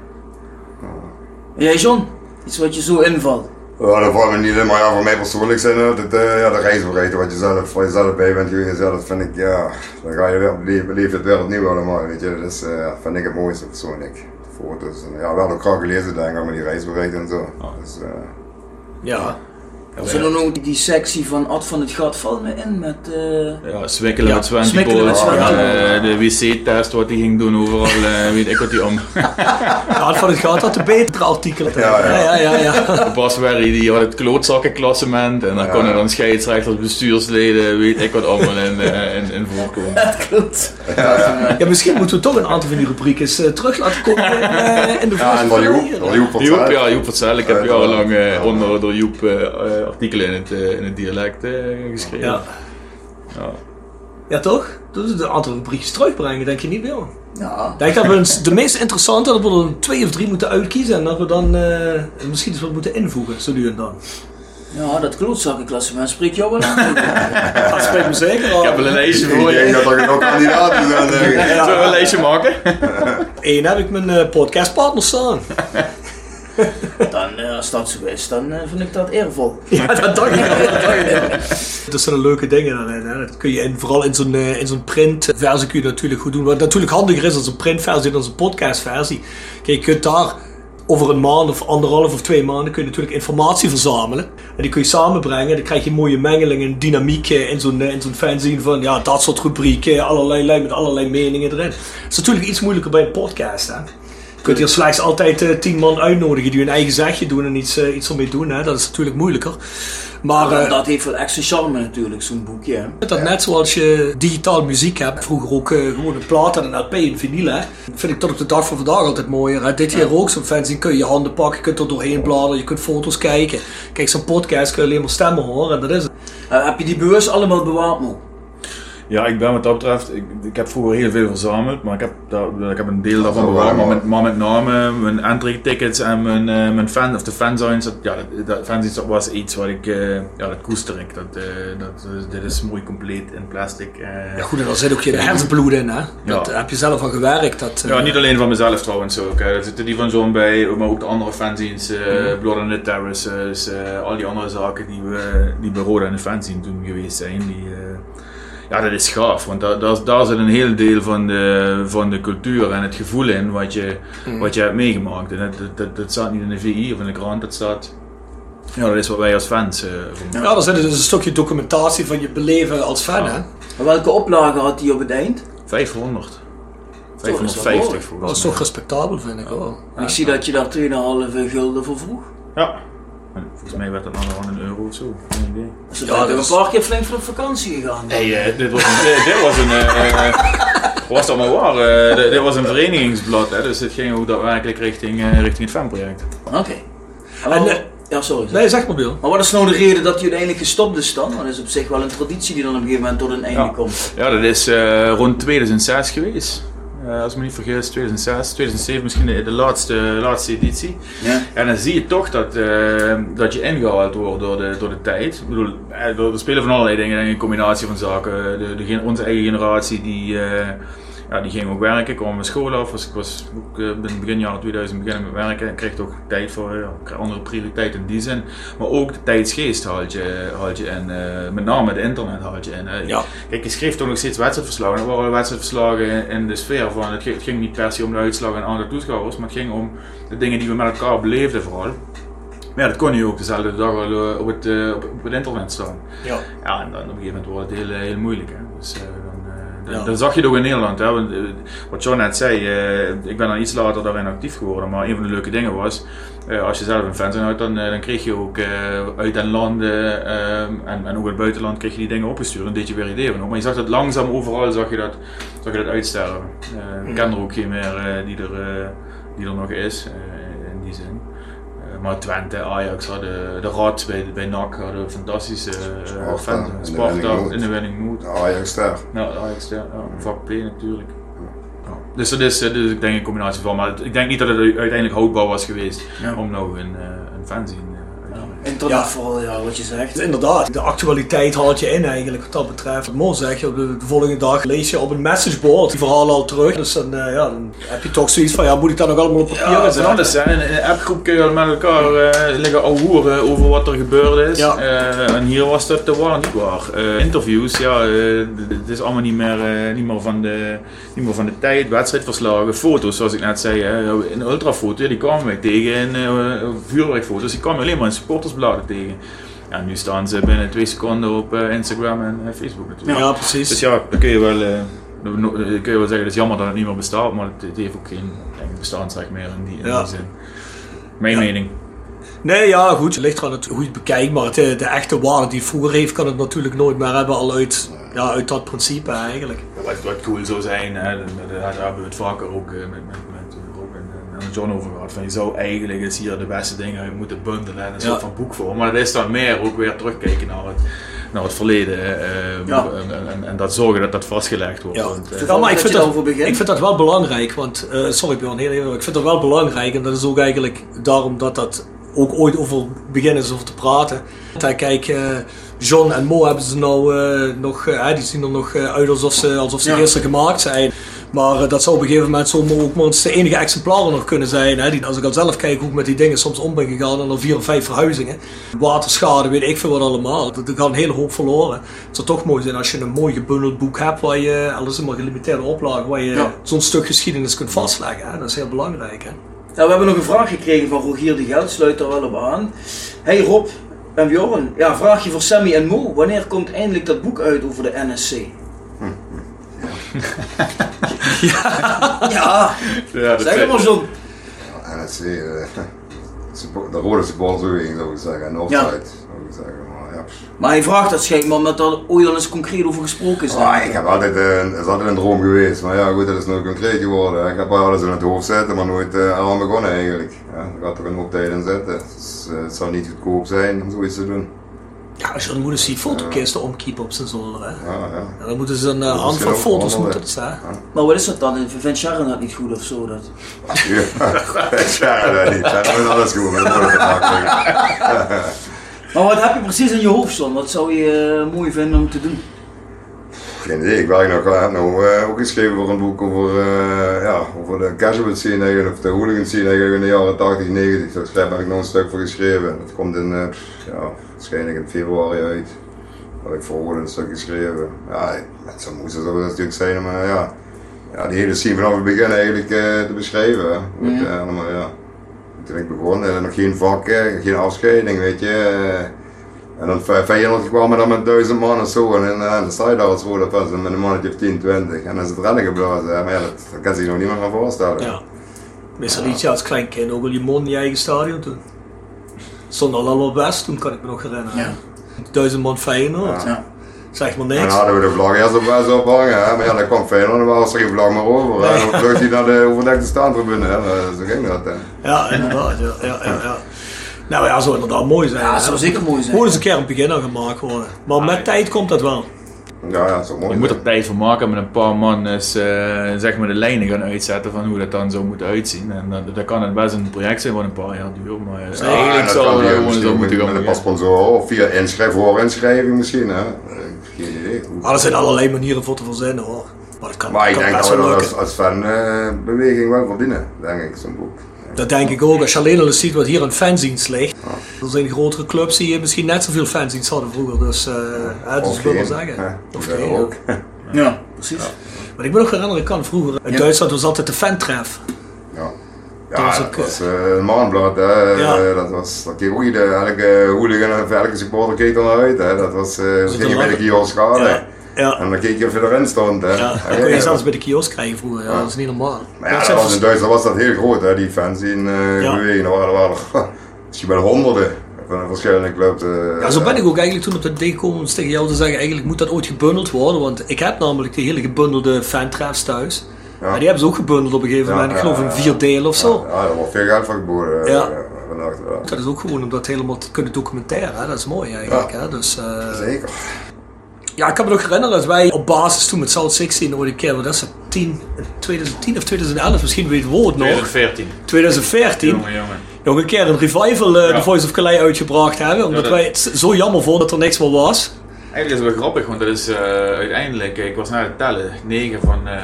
Jij John, iets wat je zo invalt? Ja, dat valt me niet in, maar ja, voor mij persoonlijk zijn dat eh, ja, de reisbereiden wat je zelf, voor jezelf bij bent geweest, ja, dat vind ik, ja, dan ga je weer, beleef, beleef het weer opnieuw allemaal, weet je, dat is, eh, vind ik het mooiste persoonlijk. De foto's, en, ja, wel ook graag gelezen denk ik, met die reisbereiden en zo. Dus, eh, Ja. Er er nog die, die sectie van Ad van het Gat valt me in met... eh, Ja, swikkelen Ja, met Sven swikkelen met Sven Eh, de wc-test wat hij ging doen overal, eh, weet ik wat hij om. Ja, van het gaat dat de betere artikelen. Ja, ja. ja, ja. ja. Bas Werry die had het klootzakkenklassement en dan Ja. konden dan scheidsrechters, bestuursleden, weet ik wat allemaal in, eh, in, in voorkomen. Dat klopt. Ja, misschien moeten we toch een aantal van die rubrieken eens, terug laten komen in, eh, in de Ja, en door of Joep, Joep ja, Joep. Ik heb jarenlang onder door Joep artikelen in het, eh, in het dialect eh, geschreven. Ja. Ja. Ja, toch? Dat is een aantal rubriekjes terugbrengen, denk je niet wel? Ja. Ik denk dat we de meest interessante, dat we er twee of drie moeten uitkiezen en dat we dan eh, misschien eens wat moeten invoegen, zo nu en dan. Ja, dat klootzakkenklassement spreekt jou wel aan. Dat spreekt me zeker al. Ik heb wel een lijstje voor Ik je. denk dat er genoeg kandidaten zijn, ik. Zullen we een lijstje maken? Eén heb ik mijn eh, podcastpartner staan. Dan, eh, als dat zo is, dan eh, vind ik dat eervol. Ja, dat dacht ik al. dat zijn leuke dingen daarin. Hè. Dat kun je in, vooral in zo'n eh, in zo'n printversie kun je natuurlijk goed doen. Wat natuurlijk handiger is als een printversie dan als een podcastversie. Kijk, je kunt daar over een maand of anderhalf of twee maanden kun je natuurlijk informatie verzamelen. En die kun je samenbrengen. Dan krijg je mooie mengeling en dynamiek in zo'n in zo'n fanzine van ja, dat soort rubrieken, allerlei lijn met allerlei meningen erin. Dat is natuurlijk iets moeilijker bij een podcast. Hè. Je kunt hier slechts altijd eh, tien man uitnodigen die hun eigen zegje doen en iets, eh, iets ermee doen. Hè. Dat is natuurlijk moeilijker. Maar eh, dat heeft wel extra charme natuurlijk, zo'n boekje. hè. dat net zoals je digitaal muziek hebt, vroeger ook gewoon een plaat en een LP en vinyl, hè, vind ik tot op de dag van vandaag altijd mooier. Hè. Dit hier ook, zo'n fanzine kun je je handen pakken, je kunt er doorheen bladeren, je kunt foto's kijken. Kijk, zo'n podcast kun je alleen maar stemmen horen en dat is het. Heb je die bewust allemaal bewaard, Mo? Ja, ik ben wat dat betreft, ik, ik heb vroeger heel veel verzameld, maar ik heb, daar, ik heb een deel daarvan bewaard, maar met, maar met name mijn entry tickets en mijn, eh, mijn fan, of de fanzines, dat, ja, dat, dat fanzines dat was iets wat ik, eh, ja, dat koester ik. Dat, eh, dat, dit is mooi compleet in plastic. eh. Ja goed, en daar zit ook je hersensbloed in, hè. Dat Ja. heb je zelf al gewerkt. Dat, Ja, niet alleen van mezelf trouwens ook. hè. Er zitten die van John bij, maar ook de andere fanzines, eh Mhm. Blood on the Terraces, eh, al die andere zaken die, we, die bij Roda en de fanzine toen geweest zijn. Die, eh, ja, dat is gaaf, want daar, daar, daar zit een heel deel van de, van de cultuur en het gevoel in wat je, Mhm. wat je hebt meegemaakt. En dat, dat, dat, dat staat niet in de VI of in de krant, dat staat... Ja, dat is wat wij als fans vonden. Ja, daar zit dus een stukje documentatie van je beleven als fan, hè. En welke oplagen had hij op het eind? 500. dat is wel 550 mooi. volgens Dat is toch respectabel, vind ik wel. En ik zie dat je daar 2,5 gulden voor vroeg. Ja. En volgens mij werd dat dan een euro of zo. Geen idee. Dus dan Ja, je is- een paar keer flink voor op vakantie gegaan. Nee, eh, dit was een. dit, dit was een. eh, was dat maar waar? eh, dit, dit was een verenigingsblad, hè, dus het ging ook daadwerkelijk richting, eh, richting het fanproject. Oké. En eh, Ja, sorry. Nee, zeg maar Björn. Maar wat is nou de reden dat hij uiteindelijk gestopt is dan? Want dat is op zich wel een traditie die dan op een gegeven moment tot een einde Ja. komt. Ja, dat is eh, rond 2006 geweest. Eh, als ik me niet vergis, 2006, 2007 misschien de, de laatste, laatste editie. Ja. En dan zie je toch dat, eh, dat je ingehaald wordt door de, door de tijd. Ik bedoel, eh, er spelen van allerlei dingen, een combinatie van zaken. De, de, onze eigen generatie die, eh, ja, die ging ook werken, kwam van school af. Dus ik was ook eh, in begin jaren 2000 beginnen met werken. Ik kreeg ook tijd voor ja, ik kreeg andere prioriteiten in die zin. Maar ook de tijdsgeest haalt je, haalt je in. eh, met name het internet haalt je in. Eh, Ja. Kijk, je schreef toch nog steeds wedstrijdverslagen. Er waren wedstrijdverslagen in, de sfeer van. Het ging, niet per se om de uitslag en aantal toeschouwers, maar het ging om de dingen die we met elkaar beleefden vooral. Maar ja, dat kon je ook dezelfde dag al eh, op het, eh, op, het internet staan. Ja. Ja, en dan op een gegeven moment wordt het heel, eh, heel moeilijk. Hè. Dus, eh, eh, Ja. dan zag je ook in Nederland. Hè. Eh, wat John net zei, eh, ik ben dan iets later daarin actief geworden. Maar een van de leuke dingen was, eh, als je zelf een fan had, dan, dan kreeg je ook uit den landen eh, en, en ook uit het buitenland kreeg je die dingen opgestuurd. En deed je weer ideeën op. Maar je zag dat langzaam overal zag je dat, zag je dat uitsterven. Ik ken er ook geen meer die, er, die er nog is, in die zin. Maar Twente, Ajax hadden de Rad bij, bij NAC hadden fantastische uh, Sparta, fans. in de Sparta in de winning mood. Ajax daar. Ja, Ajax, ja, ja, vak P natuurlijk. Ja. Dus dat is, eh, dus ik denk een combinatie van, maar ik denk niet dat het uiteindelijk houdbaar was geweest Ja. om nou een, eh, een fanzine Internet Ja. vooral, ja, wat je zegt. Inderdaad, de actualiteit haalt je in eigenlijk wat dat betreft. Wat Mo zegt, op de, de volgende dag lees je op een messageboard die verhalen al terug. Dus dan, eh, ja, dan heb je toch zoiets van, ja, moet ik dat nog allemaal op papier Ja, dat is zetten? anders. Hè. In in een appgroep kun je met elkaar eh, liggen ouwehoeren over wat er gebeurd is. Ja. Eh, en hier was dat de waar niet waar. Eh, interviews, ja, het is allemaal niet meer, niet, meer van de, niet meer van de tijd. Wedstrijdverslagen, foto's zoals ik net zei. Hè. In ultrafoto, die kwamen wij tegen. In eh, vuurwerkfoto's, die kwamen alleen maar in supportersbladen tegen. Ja, nu staan ze binnen twee seconden op eh, Instagram en eh, Facebook natuurlijk. Ja, precies. Dus ja, dan kun je wel, eh, no- kun je wel zeggen, het is jammer dat het niet meer bestaat, maar het, het heeft ook geen bestaansrecht meer in die, in Ja. die zin. Mijn mening. Nee, ja, goed. Het ligt eraan het- hoe je het bekijkt, maar het, eh, de echte waarde die het vroeger heeft, kan het natuurlijk nooit meer hebben, al uit, ja, uit dat principe eigenlijk. Wat, wat cool zou zijn, hè, daar hebben we het vaker ook eh, met, met, met, eh, Rob en, John over gehad. Van je zou eigenlijk eens hier de beste dingen moeten bundelen en een Ja. soort van boekvorm. Maar dat is dan meer ook weer terugkijken naar het, naar het verleden eh, Ja. en, en, en dat zorgen dat dat vastgelegd wordt. Ja, Want, eh, ja maar ik vind, dat, ik vind dat wel belangrijk, want, eh, sorry Björn, heel even, ik vind dat wel belangrijk en dat is ook eigenlijk daarom dat dat ook ooit over beginnen is over te praten. Kijk, eh, John en Mo hebben ze nou eh, nog, eh, die zien er nog uit alsof ze, alsof ze Ja. gisteren gemaakt zijn. Maar dat zou op een gegeven moment zomaar ook maar de enige exemplaren nog kunnen zijn. Hè? Die, als ik al zelf kijk hoe ik met die dingen soms om ben gegaan en dan vier of vijf verhuizingen. Waterschade, weet ik veel wat allemaal. Er er gaat een hele hoop verloren. Het zou toch mooi zijn als je een mooi gebundeld boek hebt waar je, alles in maar gelimiteerde oplagen, waar je Ja. zo'n stuk geschiedenis kunt vastleggen. Hè? Dat is heel belangrijk. Hè? Ja, we hebben nog een vraag gekregen van Rogier de Geld, sluit er wel op aan. Hey Rob en Bjorn, ja, vraagje voor Sammy en Mo. Wanneer komt eindelijk dat boek uit over de NSC? ja. ja, ja, dat zeg het maar John. NSC, eh, suppo- de rode supportersbeweging zou ik zeggen, en Noordzijde zou ik zeggen. Maar, ja. hij vraagt dat schijnbaar omdat er ooit al eens concreet over gesproken is. Ah, ik heb altijd, eh, het is altijd een droom geweest, maar ja goed, dat is nooit concreet geworden. Ik heb wel alles in het hoofd zitten, maar nooit uh, aan begonnen eigenlijk. Ja, er gaat toch een hoop tijd in zitten. Dus, eh, het zou niet goedkoop zijn om zoiets te doen. Ja, als je dan moeten zien fotokisten omkiepen op zijn zolder. Hè? Ja, ja. Ja, dan moeten ze een uh, hand van foto's moeten het staan. Maar wat is dat dan? Vindt Sharon dat niet goed of zo? Dat... Ja, dat niet. Ja, dat is alles goed, maar dat wat heb je precies in je hoofd, John? Wat zou je eh, mooi vinden om te doen? Geen idee, ik werk nog, ik heb nou eh, ook geschreven voor een boek over, eh, ja, over de casual scene eigenlijk, of de hooligan scene eigenlijk in de jaren 80, 90. Daar heb ik nog een stuk voor geschreven. Dat komt in, eh, ja, waarschijnlijk in februari uit. Dat heb ik voor een stuk geschreven. Ja, met zo moest het ook natuurlijk zijn, maar ja, ja, die hele scene vanaf het begin eigenlijk eh, te beschrijven. hè. Ja. eh, allemaal, ja. Toen ik begon, eh, nog geen vak, eh, geen afscheiding, weet je. En dan Fe- Feyenoord kwamen dan met duizend man of zo. En, eh, dan sta je daar als rode pas met een mannetje of 10, 20. En dan is het rennen geblazen. Maar ja, dat, dat kan zich nog niemand gaan voorstellen. Ja. Meestal ja, als klein kind ook wel je mond in je eigen stadion doen. Stond al wel best, toen kan ik me nog herinneren. Ja. Duizend man Feyenoord. Ja. Zeg maar En niks. dan hadden we de vlag eerst op op hangen. Hè. Maar ja, dan kwam Feyenoord en dan was er geen vlag meer over. En dan vlucht hij naar de overdekte staantribune. hè. Zo ging dat. Hè. Ja, inderdaad. Ja, ja, ja, ja. Nou ja, zou inderdaad mooi zijn. Ja, dat zou zeker mooi zijn. Moet eens een keer een begin aan gemaakt worden. Maar met tijd komt dat wel. Ja, ja, dat is ook mooi. Je moet er tijd voor maken met een paar man eens, eh, zeg maar de lijnen gaan uitzetten van hoe dat dan zou moeten uitzien. En dat, dat kan het best een project zijn wat een paar jaar duurt, maar eh, Ja, eigenlijk dat zou kan het gewoon zo met, moeten gaan met een paar sponsoren of via inschrijven, voorinschrijving misschien. Hè? Eh, idee. Maar er zijn allerlei manieren voor te verzinnen hoor. Maar dat kan, Maar ik kan denk best dat we wel dat als, als fanbeweging wel verdienen, denk ik, zo'n boek. Dat denk ik ook. Als je alleen al eens ziet wat hier aan fanzines ligt. Er zijn grotere clubs die misschien net zoveel fanzines hadden vroeger. Dus, eh dus Of ik wil wel zeggen. Of Dat geen, ook. Ja, precies. Maar ik ben nog herinneren, ik kan vroeger. In Ja. Duitsland was altijd de fantref. Ja. Dat was dat was eh, een maanblad. Hè. Ja. Eh, Dat was, dat elke hooligan of elke supporter keek er naar uit. Hè. Dat was, eh dat ging je bij de kiosk. Ja. Ja. En dan keek je of je erin stond. Hè. Ja, dat kon je zelfs bij de kiosk krijgen vroeger. Ja, dat is niet normaal. Maar ja, Dat was in Duitsland was dat heel groot, hè, die fans in eh Ja. beweging. Er waren misschien wel honderden van verschillende clubs. eh, Ja, zo ben ik ook eigenlijk toen op het idee gekomen om tegen jou te zeggen, eigenlijk moet dat ooit gebundeld worden. Want ik heb namelijk die hele gebundelde fantrefs thuis. Ja. Maar die hebben ze ook gebundeld op een gegeven Ja, moment. Ik ja, geloof in vier delen of zo. Ja, daar wordt veel geld voor geboden. eh, Ja. Dat is ook gewoon om dat helemaal te kunnen documenteren. Hè? Dat is mooi eigenlijk. Hè? Dus, eh, Zeker. ja, ik kan me nog herinneren dat wij op basis toen met South 16 ooit een keer, wat is dat, 10, 2010 of 2011, misschien weet we het nog. 2014. 2014. Jongen, jongen. Nog een keer een revival Ja. The Voice of Calais uitgebracht hebben. Omdat dat- wij het zo jammer vonden dat er niks meer was. Eigenlijk is het wel grappig, want dat is uiteindelijk, ik was naar het tellen, 9 van eh,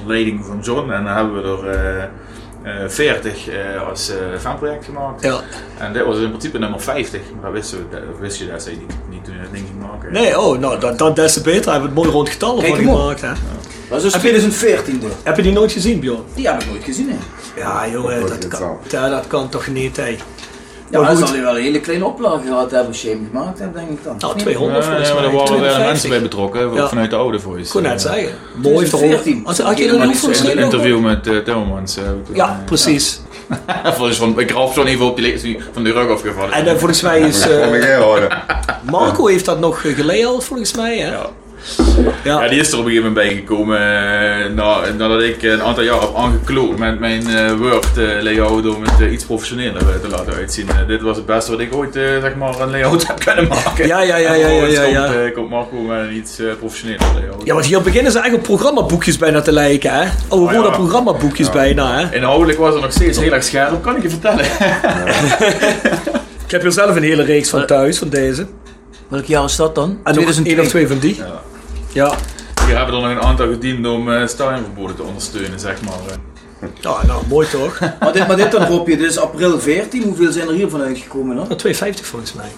onder, onder leiding van John en dan hebben we er eh, eh, 40 eh, als eh, fanproject gemaakt. Ja. En dit was in principe nummer 50, maar dat wist, we, dat wist je dat zij niet, niet toen je dat ding ging maken. Nee, oh, nou, dan, dan des te beter. Hebben we het mooi rond getal Kijk van hem op. gemaakt. Hè? Dat is dus Heb je- 2014 dit. Heb je die nooit gezien, Bjorn? Die heb ik nooit gezien, hè. Ja, jongen, dat kan, ja, dat kan toch niet, hè? Ja, Maar goed. zal hij wel een hele kleine oplage gehad hebben als je hem gemaakt hebt, denk ik dan. Nou, Of niet? 200 Ja, volgens ja, maar mij. er waren wel 250. mensen bij betrokken, Ja. vanuit de oude voice. Ik kon net Eh, zeggen. Mooi er. 2014. Had, je er een Een interview met uh, Timmermans. eh, heb ik toen, Ja, eh, precies. Volgens van, ik raf zo even op die van de rug afgevallen. En eh, volgens mij is... Eh. Marco heeft dat nog eh, gelayout, volgens mij, hè? Ja. Ja. Ja, die is er op een gegeven moment bijgekomen eh, na, nadat ik een aantal jaar heb aangekloot met mijn eh, Word eh, layout om het iets professioneler te laten uitzien. Dit was het beste wat ik ooit eh, zeg maar, een layout heb kunnen maken. Ja, ja, ja, ja, ja, ja, ja. Komt, eh, komt Marco met een iets eh, professioneler layout. Ja, want hier beginnen ze eigenlijk op programmaboekjes bijna te lijken, hè? Oh, Ah, worden ja. programmaboekjes bijna, hè? Inhoudelijk was er nog steeds heel erg scherp, kan ik je vertellen. Ik heb hier zelf een hele reeks van thuis, van deze. Welk jaar is dat dan? En nog 2002. één of twee van die. Ja. Ja. Hier hebben we er nog een aantal gediend om eh stadionverboden te ondersteunen, zeg maar. eh. Ja, nou, mooi toch? Maar dit, maar dit dan Robje, dit is april 14. Hoeveel zijn er hiervan uitgekomen dan? Nou, 250 volgens mij.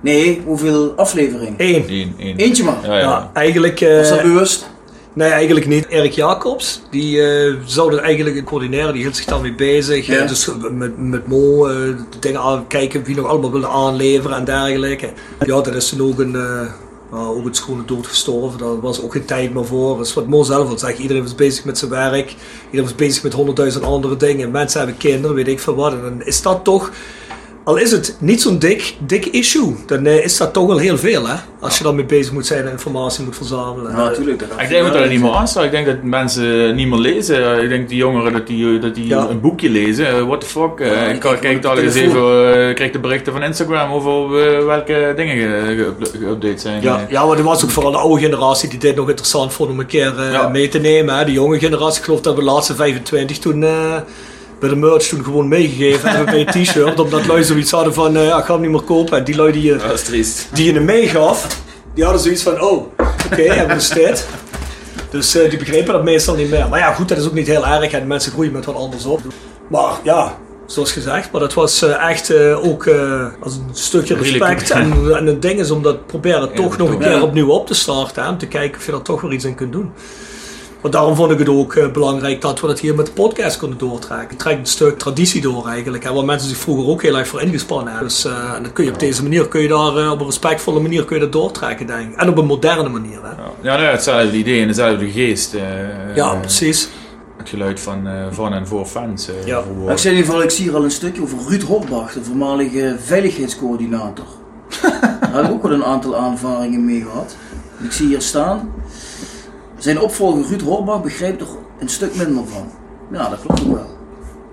Nee, hoeveel afleveringen? Eén. Eén, één. Eentje maar. Ja, ja. Ja, eigenlijk... eh, Was dat bewust? Nee, eigenlijk niet. Erik Jacobs, die eh zou er eigenlijk een coördinator, die hield zich daarmee bezig. Ja. Dus met, met Mo de dingen aan, kijken wie nog allemaal wilde aanleveren en dergelijke. Ja, dat is toen ook een, eh ook het schone dood gestorven. Daar was ook geen tijd meer voor. Dat is wat Mo zelf al zegt. Iedereen was bezig met zijn werk. Iedereen was bezig met honderdduizend andere dingen. Mensen hebben kinderen, weet ik veel wat. En dan is dat toch... Al is het niet zo'n dik, dik issue, dan eh, is dat toch wel heel veel, hè? Als je daarmee bezig moet zijn en informatie moet verzamelen. Ja, natuurlijk. Ik denk dat dat niet meer aanstaat. Ik denk dat mensen niet meer lezen. Ik denk die jongeren dat die, dat die Ja. een boekje lezen. Eh, what the fuck. Eh, Ja, ik kijk de eens even, eh, krijg de berichten van Instagram over eh, welke dingen ge- ge- geüpdate zijn. Ja, Eh, ja, maar er was ook vooral de oude generatie die dit nog interessant vond om een keer eh, Ja. mee te nemen. Hè. De jonge generatie, ik geloof dat we de laatste 25 toen eh, bij de merch toen gewoon meegegeven hebben bij een t-shirt. Omdat lui zoiets hadden van, eh, ja, ik ga hem niet meer kopen. En die lui die je, Dat is triest. die je hem meegaf, die hadden zoiets van, oh, oké, hebben we dit. Dus eh, die begrepen dat meestal niet meer. Maar ja, goed, dat is ook niet heel erg en mensen groeien met wat anders op. Maar ja, zoals gezegd, maar dat was eh, echt eh, ook eh, als een stukje respect. En, en het ding is om dat proberen toch nog een keer opnieuw op te starten. Hè, om te kijken of je er toch weer iets in kunt doen. Want daarom vond ik het ook eh, belangrijk dat we dat hier met de podcast konden doortrekken. Het trekt een stuk traditie door eigenlijk. Hè, waar mensen zich vroeger ook heel erg voor ingespannen hebben. Dus eh, en dan kun je op deze manier, kun je daar eh, op een respectvolle manier kun je dat doortrekken denk ik. En op een moderne manier. Hè. Ja, ja hetzelfde idee en dezelfde geest. eh, Ja, precies. Het geluid van, eh, van en voor fans. eh, Ja. ik zei in ieder geval, ik zie hier al een stukje over Ruud Horbach, de voormalige veiligheidscoördinator. Daar heb ik ook wel een aantal aanvaringen mee gehad. Ik zie hier staan, zijn opvolger Ruud Horbach begreep er een stuk minder van. Ja, dat klopt ook wel.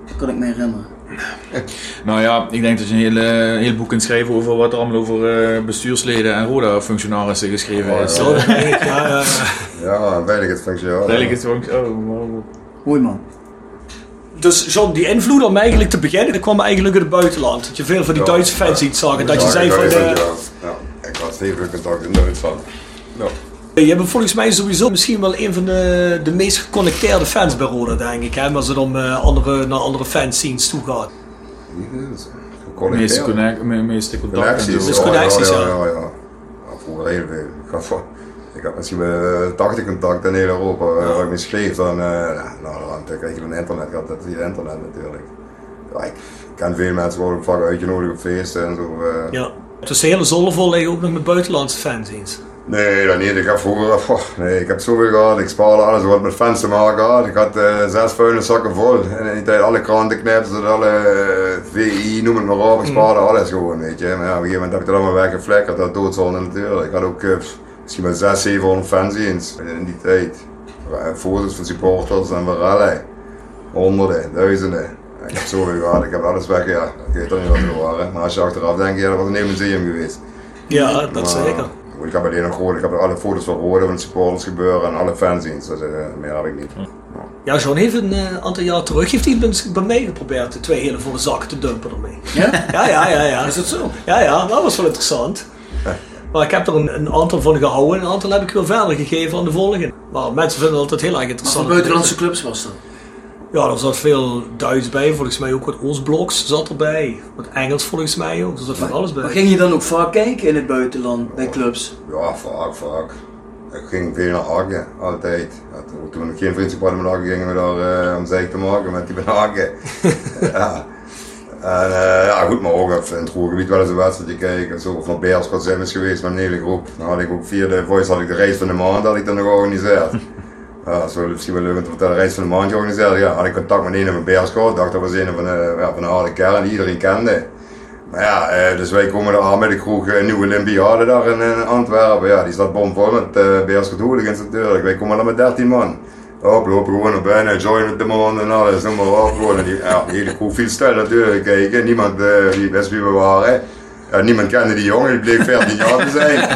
Dat kan ik me herinneren. Nou ja, ik denk dat je een hele, heel boek kunt schrijven over wat er allemaal over eh, bestuursleden en RODA-functionarissen geschreven is. Oh, Eh, ja, ja, ja. Ja, veiligheidsfunctionaris. Veiligheidsfunctionaris, oh, Mooi man. Dus John, die invloed om eigenlijk te beginnen, dat kwam eigenlijk uit het buitenland. Dat je veel van die Ja, Duitse fans ja. iets zag. en Dat je zei van de, ja. Ik had veel contact in Duitsland. Je bent volgens mij sowieso misschien wel een van de, de meest geconnecteerde fans bij Roda, denk ik. Hè? Als het om eh, andere, naar andere fanscenes toe gaat. meeste, connect, me- meeste Connecties. Dus connecties, ja. ja. ja, ja. Ja, vroeger heel veel. Ik had, voor- ik had misschien wel 80 contacten in heel Europa. eh, Waar ik mee schreef, dan, eh nou, dan krijg je dan internet. gehad, dat is hier internet natuurlijk. Ja, ik ken veel mensen worden ook vaak uitgenodigd op feesten en zo. eh. Ja. Dus de hele Zoldervol liggen ook nog met buitenlandse fanzines. Nee, dat niet. Ik heb vroeger, oh, nee, ik heb zoveel gehad. Ik spaarde alles wat met fans te maken had. Ik had eh, zes vuilniszakken vol. En in die tijd alle krantenknips, alle eh, VI, noem het maar op. Ik spaarde alles gewoon, weet je. Maar ja, op een gegeven moment heb ik dat allemaal weggeflekkerd. Dat doodzonde natuurlijk. Ik had ook eh, misschien wel 600, 700 fanzines in die tijd. Foto's van supporters en rally. Honderden, duizenden. Ik heb zoveel gehad. Ik heb alles weg, ja. Ik weet er niet wat er waren. Maar als je achteraf denkt, ja, dat was een heel museum geweest. Ja, dat Maar, zeker. Ik heb alleen nog gewoon, ik heb alle foto's van Rode van de supporters gebeuren en alle fanzines. Dus, meer heb ik niet. Ja, John heeft een eh, aantal jaar terug heeft hij bij- bij mij geprobeerd de twee hele volle zakken te dumpen ermee. Ja? Ja, ja, ja, ja. Is dat zo? Ja, ja, dat was wel interessant. Maar ik heb er een, een aantal van gehouden en een aantal heb ik weer verder gegeven aan de volgende. Maar mensen vinden het altijd heel erg Wat interessant. voor buitenlandse clubs was dat? Ja, er zat veel Duits bij, volgens mij ook wat Oostbloks zat erbij. Wat Engels volgens mij ook, er zat van alles bij. Maar ging je dan ook vaak kijken in het buitenland, bij clubs? Ja, vaak, vaak. Ik ging veel naar Hagen, altijd. Ja, toen, ik geen vriendschap hadden met Hagen, gingen we daar eh, om zeik te maken met die van Hagen. ja. En eh, ja, goed, maar ook even in het Roergebied wel eens een wedstrijdje kijken. Zo, of naar Beerschot zijn is geweest met een hele groep. Dan had ik ook via de Voice had ik de reis van de maand had ik dan nog georganiseerd. Ja, dat is wel, misschien wel leuk om te vertellen. Reis van de maand georganiseerd. Ja, had ik contact met een van Beerschot. Dacht dat was een van de, van de harde kern die iedereen kende. Maar ja, eh, dus wij komen er aan met de kroeg eh, Nieuwe Olympiade daar in, Antwerpen. Ja, die staat bomvol met uh, Beerschot hooligans natuurlijk. Wij komen er met 13 man. Hop, lopen gewoon naar binnen, join met de man en alles, noem maar op. Gewoon. En ja, die hele kroeg viel stil natuurlijk kijken. Niemand uh, die wist wie we waren. Ja, niemand kende die jongen, die bleek 14 jaar te zijn.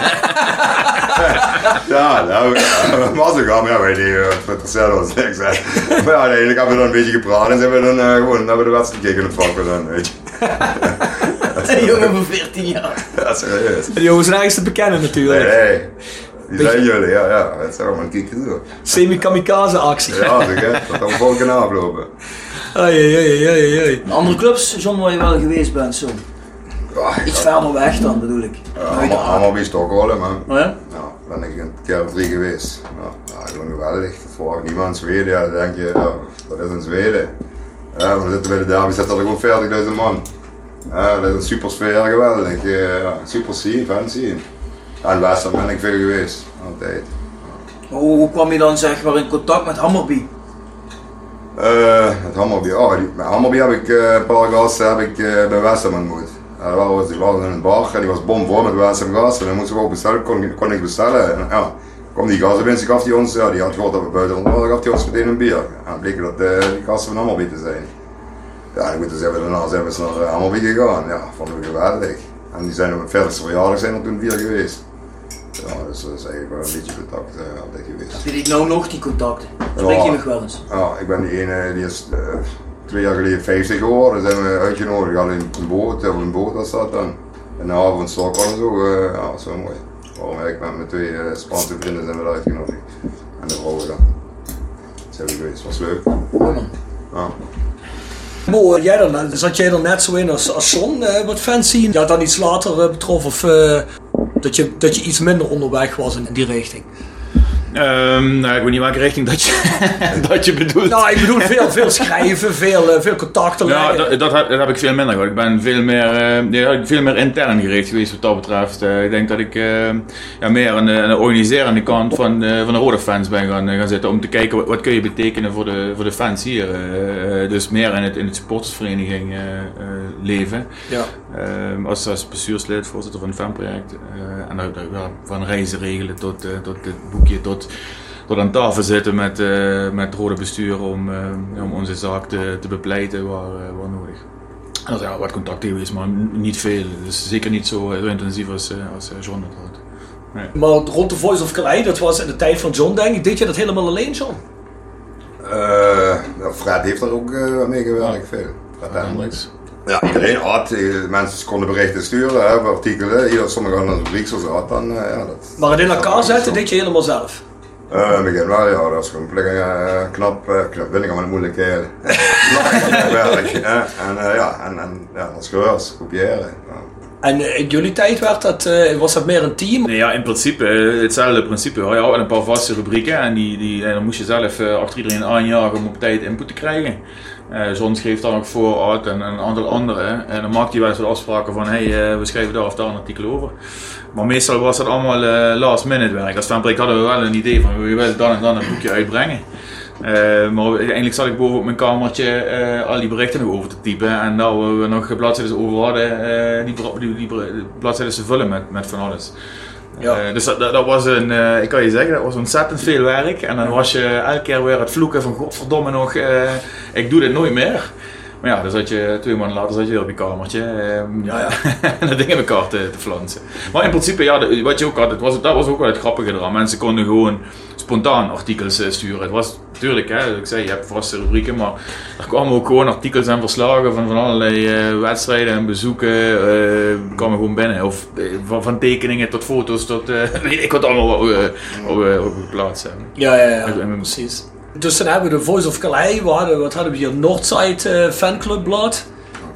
ja, nou, ja, was ook al, maar ja, wij deden ons niks. Hè. Maar ja, uiteindelijk hebben we dan een beetje gepraat en zijn we dan uh, gewoon hebben we de wedstrijd gekeken in het vak dan, weet je. Een jongen van 14 jaar. Ja, serieus. Jongens zijn ergens te bekennen natuurlijk. Nee, nee. Die zijn jullie, ja, ja. Dat is allemaal een kiekje door. Semi-kamikaze actie. Ja, zeg hè. Dat kan volk kunnen aflopen. Ai, ai, ai, ai. Andere clubs, John, waar je wel geweest bent, zo. Ja, Iets verder weg dan, bedoel ik. allemaal, allemaal bij Stockholm, man. Oh ja? Ja, ben ik een keer of drie geweest. Ja, ja gewoon geweldig. Dat verwacht niemand in Zweden. Ja, dan denk je, ja, dat is in Zweden. Ja, we zitten bij de derby, zitten er gewoon 40.000 man. Ja, dat is een super sfeer, geweldig. Ja, super scene, fan scene. Ja, in Western ben ik veel geweest, altijd. Hoe, hoe kwam je dan zeg maar in contact met Hammerby? Uh, met Hammerby, oh, die, met Hammerby heb ik uh, een paar gasten heb ik, uh, bij Westham ontmoet. Was, die was in een bar en die was bomvol met Westham gasten. En dan moesten we ook bestellen, kon, kon ik bestellen. En, ja, kwam die gasten binnen, gaf die ons, ja, die had gehoord dat we buiten waren, gaf die ons meteen een bier. En dan bleek dat die gasten van Hammerby te zijn. Ja, goed, dus we daarna zijn we naar Hammerby gegaan. Ja, vonden we geweldig. En die zijn op mijn veertigste verjaardag zijn er toen vier geweest. Ja, dus dat is eigenlijk wel een beetje contact uh, altijd geweest. Heb je die nou nog, die contacten? Spreek je ja, nog wel eens? Ja, ik ben die ene, die is uh, twee jaar geleden 50 geworden. zijn we uitgenodigd, alleen een boot, op een boot dat dan. In de haven van en zo, uh, ja, dat wel mooi. Waarom ik met mijn twee uh, Spaanse vrienden zijn we uitgenodigd. En de vrouwen dan. Dat zijn we geweest, was leuk. Ja. Mo, jij dan, zat jij er net zo in als, als John, wat zien? Ja, dan iets later betrof of dat, je, dat je iets minder onderweg was in die richting? Um, nou, ik weet niet welke richting dat je, dat je bedoelt. Nou, ik bedoel veel, veel schrijven, veel, uh, veel contacten Ja, dat, dat, heb, dat, heb, ik veel minder gehad. Ik ben veel meer, uh, ja, veel meer intern gericht geweest wat dat betreft. Uh, ik denk dat ik ja, meer aan de, aan de, organiserende kant van, van de rode fans ben gaan, gaan zitten. Om te kijken wat, wat kun je betekenen voor de, voor de fans hier. dus meer in het, in het supportersvereniging leven. Ja. Als, als bestuurslid, voorzitter van het fanproject. en dan, ja, van reizen regelen tot, tot het boekje, tot tot aan tafel zitten met, uh, met het rode bestuur om, uh, om onze zaak te, te bepleiten waar, uh, waar nodig. Er zijn wat contacten geweest, maar niet veel. Dus zeker niet zo, zo intensief als, eh, als eh, John het had. Nee. Maar rond de Voice of Calais, dat was in de tijd van John, denk ik. Deed je dat helemaal alleen, John? Eh, Fred heeft er ook eh, mee gewerkt, veel. Fred Hendricks. Ja, iedereen had, eh, mensen konden berichten sturen, hè, artikelen. Ieder, sommigen hadden een rubriek zoals ze had, dan ja, dat... Maar het in elkaar zetten, deed je helemaal zelf. Eh, in het begin wel, ja, dat is gewoon plek, eh, knap, eh, knap, vind ik allemaal moeilijk eh, werk. hè. En eh, ja, en, en ja, als geurs, kopiëren. Ja. En eh, in jullie tijd werd dat, eh, was dat meer een team? Nee, ja, in principe eh, hetzelfde principe. Je had een paar vaste rubrieken en, die, die, en dan moest je zelf eh, achter iedereen aanjagen om op tijd input te krijgen. Eh John schreef dan ook voor en, en een aantal anderen. En dan maakte hij wel eens afspraken van hey, eh, we schrijven daar of daar een artikel over. Maar meestal was dat allemaal eh, last minute werk. Als fanbreak hadden we wel een idee van we willen dan en dan een boekje uitbrengen. Maar uiteindelijk zat ik boven op mijn kamertje al die berichten nog over te typen. En daar we nog bladzijden over hadden, die, die, die bladzijden te vullen met, met van alles. Ja. Eh, dus dat, dat, dat was een, eh, ik kan je zeggen, dat was ontzettend veel werk. En dan was je elke keer weer het vloeken van godverdomme nog, eh, ik doe dit nooit meer. Maar ja, dan zat je twee maanden later zat je weer op je kamertje. ehm, Ja, ja. en dat ding in elkaar te, te flansen. Maar in principe, ja, wat je ook had, het was, dat was ook wel het grappige eraan. Mensen konden gewoon spontaan artikels sturen. Het was natuurlijk, hè, ik zei, je hebt vaste rubrieken, maar er kwamen ook gewoon artikels en verslagen van, van allerlei eh, wedstrijden en bezoeken. eh kwamen gewoon binnen. Of eh, van, van tekeningen tot foto's tot, weet ik wat allemaal op, op, op geplaatst hebben. Ja, ja, ja, En- en- precies. Dus dan hebben we de Voice of Calais, we hadden, wat hadden we hier? Northside Fanclub Blad.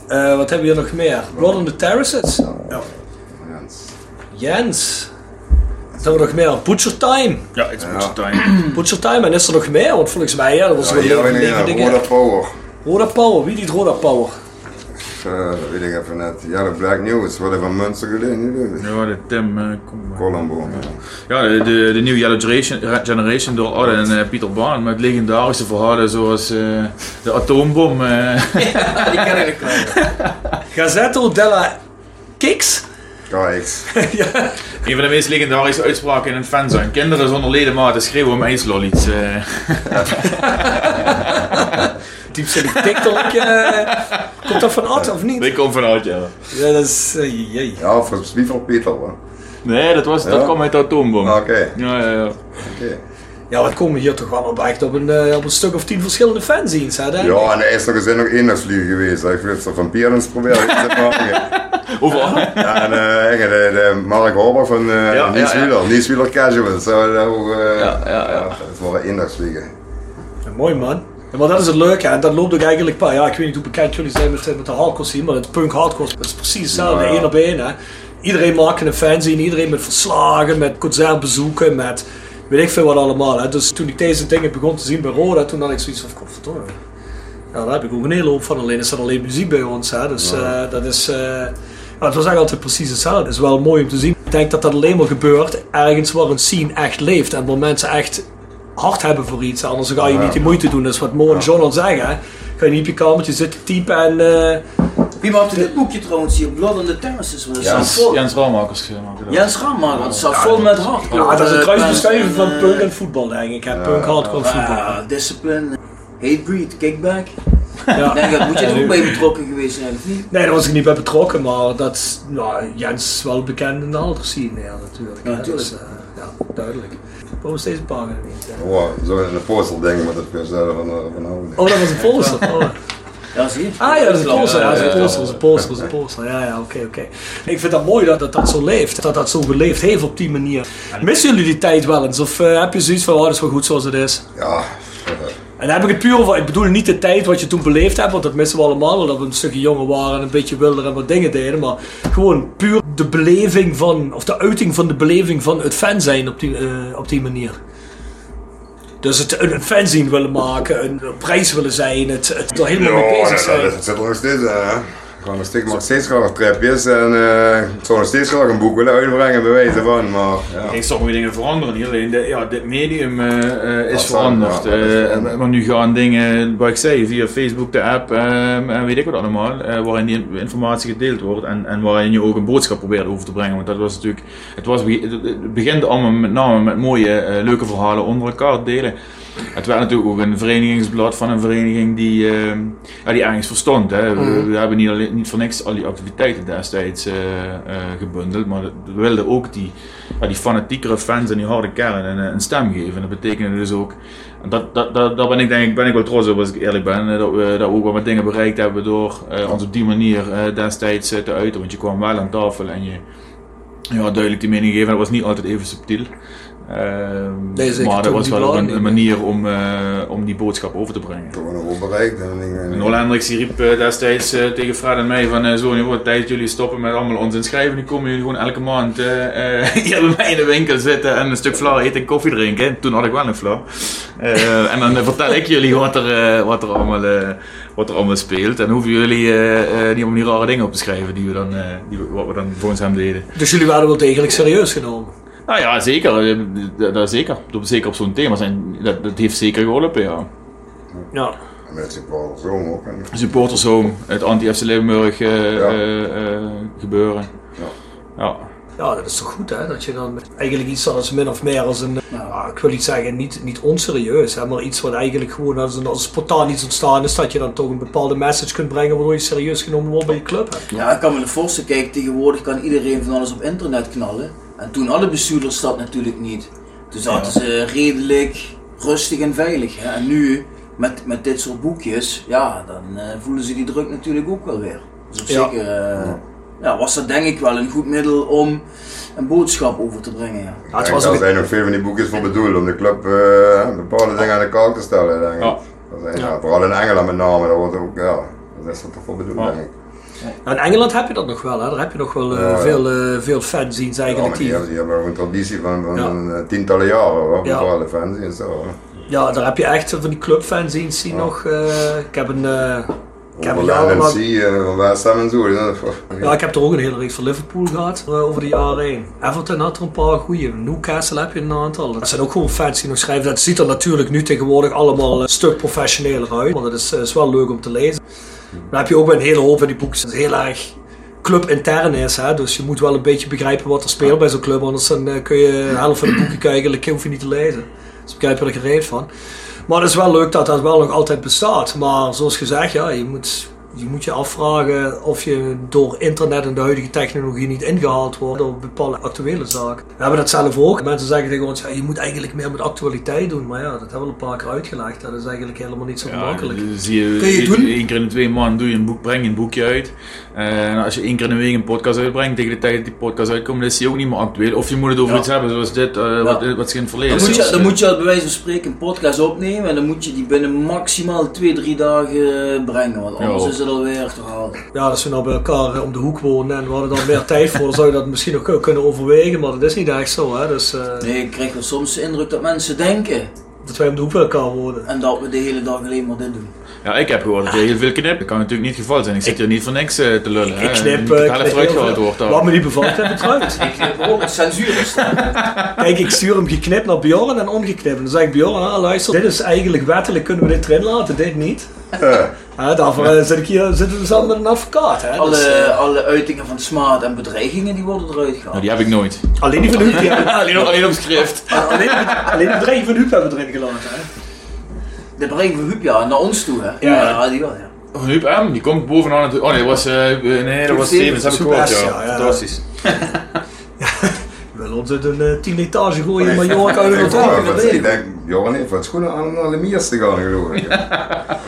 Eh, wat hebben we hier nog meer? Blood on the Terraces. Ja. Jens. Hebben we nog meer? Butcher Time. Ja, it's Ja. time. Butcher Time, en is er nog meer? Want volgens mij, ja, dat was Ja, wel hier een dingen. Roda Power. Roda Power, wie die Roda Power? Eh, dat weet ik even net. Ja, de Black News, wat van Munster geleden, nu dus. Ja, de Tim eh, Koeman. Colombo. Ja, de, de, de New Yellow Generation, Generation door Adde en eh, Pieter Baan met legendarische verhalen zoals eh, de atoombom. eh. die ken ik wel. Gazzetto della Kicks. KX. Een van de meest legendarische uitspraken in een fan zijn. Kinderen zonder ledematen schreeuwen om ijslollies. eh. Diepzinnig TikTok. eh komt dat van Ad of niet? Die komt vanuit, ja. Ja, dat is... eh, jee. Ja, voor Zwiever Pieter. hoor. Nee, dat, was, dat Ja? kwam uit de atoombom. Oké. Ja, ja, ja. Oké. Ja, we komen hier toch wel op echt op een, eh, op een stuk of tien verschillende fanzines, hè? denk? Ja, en er is nog eens nog één vliegen geweest. Ik wil van Pierens proberen te maken. Overal. Ja, en eh, de, de Mark Horber van eh Ja, Nies ja, ja. Wieler. Nies Wieler Casual. Zo, eh, Ja, ja, ja. Dat waren eendagsvliegen. Ja, mooi man. Ja, maar dat is het leuke, hè? dat loopt ook eigenlijk pa. Ja, ik weet niet hoe bekend jullie zijn met, met de hardcore scene, maar het punk hardcore dat is precies hetzelfde, Ja, ja. één op één. Hè? Iedereen maakt een fanzine, iedereen met verslagen, met concertbezoeken, met weet ik veel wat allemaal. Hè? Dus toen ik deze dingen begon te zien bij Roda, toen had ik zoiets van, godverdomme. Ja, daar heb ik ook een hele hoop van. Alleen is dat alleen muziek bij ons. Hè? Dus eh, dat is... eh, ja, het was eigenlijk altijd precies hetzelfde. Het is wel mooi om te zien. Ik denk dat dat alleen maar gebeurt ergens waar een scene echt leeft. En waar mensen echt hard hebben voor iets. Anders ga je niet die moeite doen. Dat is wat Mo en John al zeggen. Hè? Ga je niet op je kamertje zitten typen en... eh, Wie maakte dit boekje trouwens hier? Blood on the Terraces. Dat staat Jens, vol. Jens Raumakers gemaakt. dat. Jens staat vol met hardcore. ja, dat is een eh, kruisbestuiving en, van eh, punk en voetbal, denk ik. Hè? Punk, hardcore, voetbal. Ja, discipline, hatebreed, kickback. Ja. Ik denk dat moet je er ook bij betrokken geweest zijn, of niet? Nee, daar was ik niet bij betrokken, maar dat is, nou, Jens is wel bekend in de andere scene, ja, natuurlijk. Ja, natuurlijk. Dus, eh, ja, duidelijk. Waarom is deze pagina niet? Oh, zo in een poster ding met het gezellen van, eh, van houden. Oh, dat was een poster. Oh. Ja, zie je? Ah ja, dat is een poster. Ja, dat is een Ja, ja, poster, dat is een poster, dat is een poster. Ja, ja, oké, oké. Ik vind dat mooi dat, dat dat zo leeft, dat dat zo geleefd heeft op die manier. Missen jullie die tijd wel eens? Of eh, heb je zoiets van, oh, dat is wel goed zoals het is? Ja, En dan heb ik het puur over, ik bedoel niet de tijd wat je toen beleefd hebt, want dat missen we allemaal, wel dat we een stukje jonger waren en een beetje wilder en wat dingen deden, maar gewoon puur de beleving van, of de uiting van de beleving van het fan zijn op die, eh, op die manier. Dus het, een, een fanzine willen maken, een, een prijs willen zijn, het, het er helemaal mee bezig zijn. dat, dat zit er nog steeds in. Ik ga nog steeds, steeds graag trapjes en eh, ik zou nog steeds graag een boek willen uitbrengen, bewijzen van. Maar ja. Ik sommige dingen veranderen niet. Alleen de, ja, dit medium eh, eh, is veranderd. ja, maar nu gaan dingen, wat ik zei, via Facebook, de app ehm, en weet ik wat allemaal, waarin die informatie gedeeld wordt en, en waarin je ook een boodschap probeert over te brengen. Want dat was natuurlijk, het, was, het begint allemaal met name met mooie, leuke verhalen onder elkaar te delen. Het werd natuurlijk ook een verenigingsblad van een vereniging die, eh, ja, die ergens verstond. Hè. We, Mhm. we hebben niet, alleen, niet voor niks al die activiteiten destijds eh, eh, gebundeld, maar we wilden ook die, die fanatiekere fans en die harde kern een, een stem geven. En dat betekende dus ook, en dat, dat, dat, daar ben ik denk ik ben ik wel trots op als ik eerlijk ben, eh, dat we, dat we ook wel wat dingen bereikt hebben door ons op die manier destijds te uiten. Want je kwam wel aan tafel en je ja, duidelijk die mening geven. Dat was niet altijd even subtiel. Ehm, Nee, zeker maar dat was wel een, een manier om, eh, om die boodschap over te brengen. Nog wel bereikt. En Ole Hendricks riep eh, destijds eh, tegen Fred en mij van zo, nu wordt tijd dat jullie stoppen met allemaal ons inschrijven. Nu komen jullie gewoon elke maand eh, eh, hier bij mij in de winkel zitten en een stuk vla eten en koffie drinken. Toen had ik wel een vla. Eh, en dan vertel ik jullie wat er, wat er, allemaal, wat er allemaal speelt. En hoeven jullie eh, eh, niet om die rare dingen op te schrijven die we dan, eh, die we, wat we dan volgens hem deden. Dus jullie werden wel degelijk serieus genomen. Nou ja, zeker. eh, Dat, dat zeker. Zeker op zo'n thema zijn. Dat, dat heeft zeker geholpen, ja. Ja. En met supporters ook. ook. En, Supporters Home, het anti-FC Limburg eh, Ja. eh, eh, gebeuren. Ja. Ja, dat is toch goed hè, dat je dan eigenlijk iets dat is min of meer als een, nou, ik wil niet zeggen, niet, niet onserieus, hè, maar iets wat eigenlijk gewoon als, een, als spontaan iets ontstaan is, dat je dan toch een bepaalde message kunt brengen waardoor je serieus genomen wordt bij je club. Hè. Ja, ik kan me de voorstellen, kijk, tegenwoordig kan iedereen van alles op internet knallen. En toen hadden bestuurders dat natuurlijk niet. Toen zaten ze redelijk rustig en veilig. Hè. En nu, met, met dit soort boekjes, ja, dan eh, voelen ze die druk natuurlijk ook wel weer. Dus op Ja. zich eh, ja, was dat denk ik wel een goed middel om een boodschap over te brengen. Ja. Ja, het was daar zijn nog veel van die boekjes voor bedoeld om de club eh, bepaalde dingen aan de kaak te stellen. Denk ik. Ja. Dat zijn, Ja. ja, vooral in Engeland met name, dat wordt ook, ja, dat is er toch voor bedoeld Ja. denk ik. Nou, in Engeland heb je dat nog wel, hè. daar heb je nog wel eh, Ja, ja. veel, eh veel fanzines Ja, eigenlijk. maar die, hebben, die hebben ook een traditie van, van, Ja. eh, tientallen jaren, hoor, Ja. en zo. hoor. ja, daar heb je echt van die clubfanzines die Ja. nog, eh, ik heb een... eh, ik heb lang- eh, van West Ham en zo. Ja, ik heb er ook een hele reeks van Liverpool gehad eh, over de jaren heen. Everton had er een paar goede. Newcastle heb je een aantal. Dat zijn ook gewoon fans die nog schrijven. Dat ziet er natuurlijk nu tegenwoordig allemaal een stuk professioneler uit. Want dat is, eh, is wel leuk om te lezen. Dan heb je ook een hele hoop van die boeken dat heel erg club intern is. Hè? Dus je moet wel een beetje begrijpen wat er speelt bij zo'n club. Anders dan, eh, kun je de helft van de boeken kijken, hoef je niet te lezen. Dus begrijp je er gereed van. Maar het is wel leuk dat dat wel nog altijd bestaat. Maar zoals gezegd, ja, je moet je moet je afvragen of je door internet en de huidige technologie niet ingehaald wordt door bepaalde actuele zaken. We hebben dat zelf ook. Mensen zeggen tegen ons, ja, je moet eigenlijk meer met actualiteit doen. Maar ja, dat hebben we een paar keer uitgelegd. Dat is eigenlijk helemaal niet zo gemakkelijk. Ja, zie je, Kun je doen? Eén keer in de twee maanden doe je een boek, breng je een boekje uit. Eh, En als je één keer in de week een podcast uitbrengt, tegen de tijd dat die podcast uitkomt, dan is die ook niet meer actueel. Of je moet het over Ja. iets hebben zoals dit, eh, wat, wat ze in het verleden Dan moet, is. je, dan moet je bij wijze van spreken een podcast opnemen en dan moet je die binnen maximaal 2-3 dagen brengen, want anders Ja. is het alweer achterhaald. Ja, als we nou bij elkaar eh, om de hoek wonen en we hadden dan meer tijd voor, dan zou je dat misschien nog kunnen overwegen. Maar dat is niet echt zo. Hè? Dus, eh, Nee, ik krijg wel soms de indruk dat mensen denken Dat wij om de hoek bij elkaar wonen. en dat we de hele dag alleen maar dit doen. Ja, ik heb gehoord dat je heel veel knipt. Dat kan natuurlijk niet het geval zijn. Ik zit hier niet voor niks eh, te lullen. Ik hè. knip, eh, de knip wordt. Wat me niet bevalt, heb ik eruit. Ik heb ook het censuur is Kijk, ik stuur hem geknipt naar Bjorn en ongeknipt. Dan zeg ik Bjorn, ah, luister, dit is eigenlijk wettelijk, kunnen we dit erin laten, dit niet. Ja, daarvoor eh, zit ik hier, zitten we samen met een advocaat. Hè? Alle, Dus, eh, alle uitingen van smaad en bedreigingen die worden eruit gehaald. Nou, die heb ik nooit. alleen die van Huub, alleen, op- alleen op schrift. alleen, alleen die bedreiging van Huub hebben we erin gelaten. Hè? De bedreiging van Huub, ja, naar ons toe, hè? Ja. die wel, ja. Huub M, die komt bovenaan het... Oh nee, dat was, eh, nee, dat was Stevens, heb ik gehoord, ja. ja, ja. Fantastisch. We willen ons uit een tien etage gooien, maar uit een Ik hotel. denk, ik denk, Johan heeft wat schoenen aan om naar de Miers te gaan, geloof ik.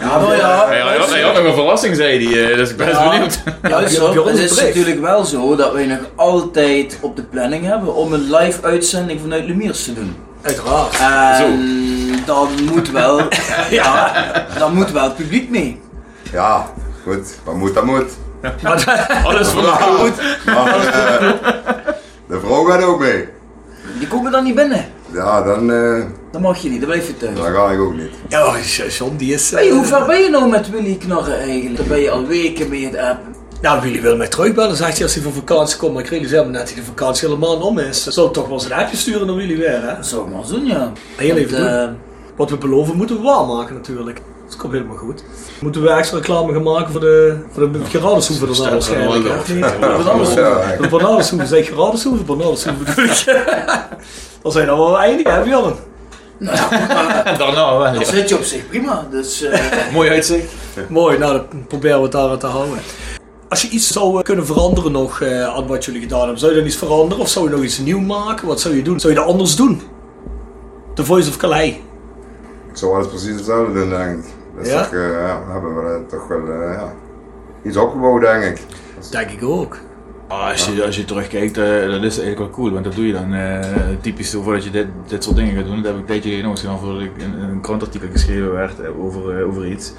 Ja, maar ja. Hij had, nog een verrassing, zei hij. dus ik ben Ja. benieuwd. Bjorn het is natuurlijk wel zo dat wij nog altijd op de planning hebben om een live uitzending vanuit Lemiers te doen. Uiteraard. En dan moet wel, ja, dan moet wel het publiek mee. Ja, goed, wat moet, dat moet. Alles van Maar, maar eh, de vrouw gaat ook mee. Die komen dan niet binnen. Ja, dan, eh, Dan mag je niet, dan blijf je thuis. dan ga ik ook niet. Ja, John die is... eh, Hey, hoe ver ben je nou met Willy Knorren eigenlijk? Dan ben je al weken mee het appen. Nou, Willy wil mij terugbellen, zegt hij als hij van vakantie komt. Maar ik realiseer me net dat hij de vakantie helemaal om is. Zal ik toch wel eens een appje sturen naar Willy weer, hè? Dat zou ik maar eens doen, ja. Heel even Want, eh, Wat we beloven moeten we waarmaken natuurlijk. Dat komt helemaal goed. Moeten we extra reclame gaan maken voor de, voor de Gerardeshoeven daarna waarschijnlijk, De Bernardeshoeven, zeg Gerardeshoeven, Bernardeshoeven bedoel ik. Dan zijn er wel eindig, hè Bjorn? Nou Daarna wel, dan ja. zit je op zich prima. Dus eh, Mooi uitzicht. Mooi, nou dan proberen we het daar aan te houden. Als je iets zou eh, kunnen veranderen nog eh, aan wat jullie gedaan hebben, zou je dan iets veranderen of zou je nog iets nieuw maken? Wat zou je doen? Zou je dat anders doen? The Voice of Calais. Ik zou alles precies hetzelfde doen, denk ik. Dat is Ja? toch, eh, ja, hebben we eh, toch wel eh, ja, iets opgebouwd, denk ik. Denk ik ook. Ah, als, je, als je terugkijkt, dat is eigenlijk wel cool, want dat doe je dan eh, typisch voordat je dit, dit soort dingen gaat doen. Dat heb ik een tijdje geleden nog eens gedaan voordat ik een, een krantartikel geschreven werd over, over iets.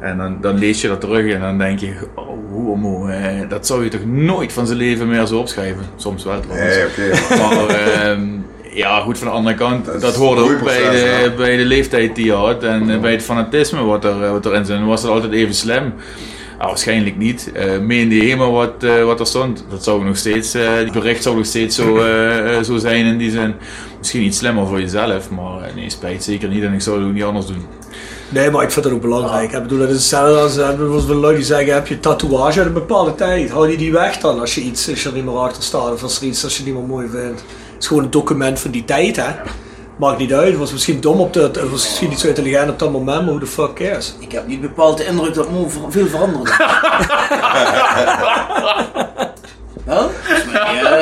En dan, dan lees je dat terug en dan denk je, oh, homo, eh, dat zou je toch nooit van zijn leven meer zo opschrijven. Soms wel trouwens. Nee, oké. Maar ehm, ja, goed, van de andere kant, Dat dat, hoorde ook bij de, ja. bij de leeftijd die je had en bij het fanatisme wat, er, eh, wat erin zit. Was het altijd even slim? Ah, waarschijnlijk niet. Eh meende je helemaal wat, eh, wat er stond? Dat zou nog steeds, eh het bericht zou nog steeds zo, zo zijn in die zin. Misschien iets slimmer voor jezelf, maar nee, spijt zeker niet en ik zou het ook niet anders doen. Nee, maar ik vind dat ook belangrijk. Ik bedoel, dat is hetzelfde als bijvoorbeeld lui die zeggen, heb je tatoeage uit een bepaalde tijd? Hou die die weg dan als je iets, als je er niet meer achter staat of als er iets als je niet meer mooi vindt. Het is gewoon een document van die tijd, hè. Maakt niet uit, het was misschien dom op de, het was misschien niet zo intelligent op dat moment, maar who the fuck cares? ik heb niet bepaald de indruk dat Mo ver- veel veranderde. Wel?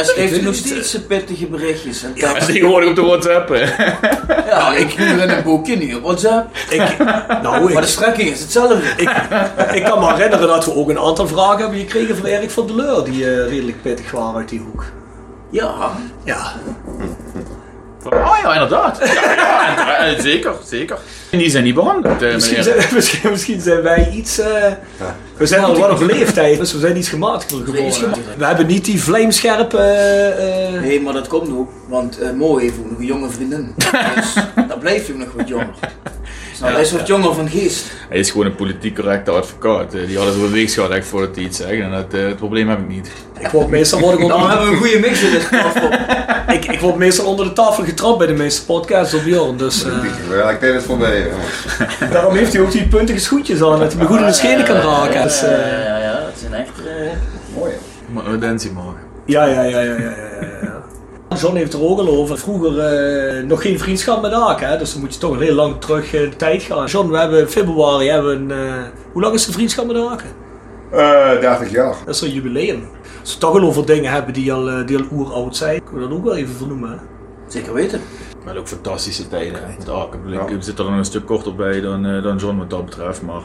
Schreef hij nog steeds pittige berichtjes. En Ja, teksten. tegenwoordig op de WhatsApp. hè. Ja, ik doe er in een boekje niet op WhatsApp. Ik, nou, Maar de ik, strekking is hetzelfde. ik, ik kan me herinneren dat we ook een aantal vragen hebben gekregen van Erik van der Leur, die eh, redelijk pittig waren uit die hoek. Ja, Ja, Oh ja, inderdaad. Ja, ja, en- zeker, zeker. En die zijn niet behandeld, eh, Misschien meneer. zijn, misschien, misschien zijn wij iets. eh, we zijn al wat op leeftijd, dus we zijn iets gematigder geworden. gematigder. We hebben niet die vlijmscherpe. eh, eh, nee, maar dat komt ook, want eh Mo heeft ook nog een jonge vriendin. Dus dan blijft hij ook nog wat jonger. Nou, hij is wat jonger van geest. Hij is gewoon een politiek correcte advocaat. Eh, Die hadden zo'n weegschaal echt voordat hij iets zegt. En dat, eh, het probleem heb ik niet. ik, word meestal word ik, onder, hebben we een goede mix in dit platform. ik, ik word meestal onder de tafel getrapt bij de meeste podcasts op Bjorn. Dus eh, Ik tijd is voorbij. jongens. daarom heeft hij ook die puntige schoentjes aan, dat hij me goed in de schenen kan raken. Dus, eh, Ja, ja, ja, dat zijn echt... eh, Mooi. Maar audentie maken. ja, ja, ja, ja, ja, ja, ja, ja. John heeft er ook al over. Vroeger eh, nog geen vriendschap met Aak, hè? dus dan moet je toch heel lang terug in de tijd gaan. John, we hebben in februari, hebben een, eh, hoe lang is de vriendschap met Aken? Eh 30 jaar. Dat is een jubileum. Als we het toch al over dingen hebben die al, eh, die al oeroud zijn, kunnen we dat ook wel even vernoemen. Hè? Zeker weten. Maar ook fantastische tijden. Met. Ik bedoel, Ja. Ik zit er nog een stuk korter bij dan, eh, dan John wat dat betreft. Maar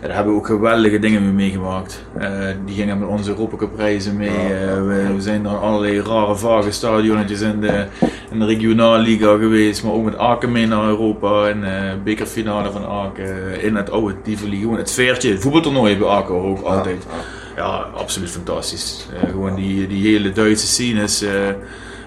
ja, daar hebben we ook geweldige dingen mee meegemaakt. Eh, die gingen met onze Europa Cup reizen mee. Eh, we, we zijn dan allerlei rare vage stadionnetjes in de, in de regionalliga geweest. Maar ook met Aken mee naar Europa. En eh bekerfinale van Aken. In het oude Tivoli. Gewoon het veertje. Het voetbaltoernooi bij Aken ook altijd. Ja, absoluut fantastisch. Gewoon die, die hele Duitse scene is...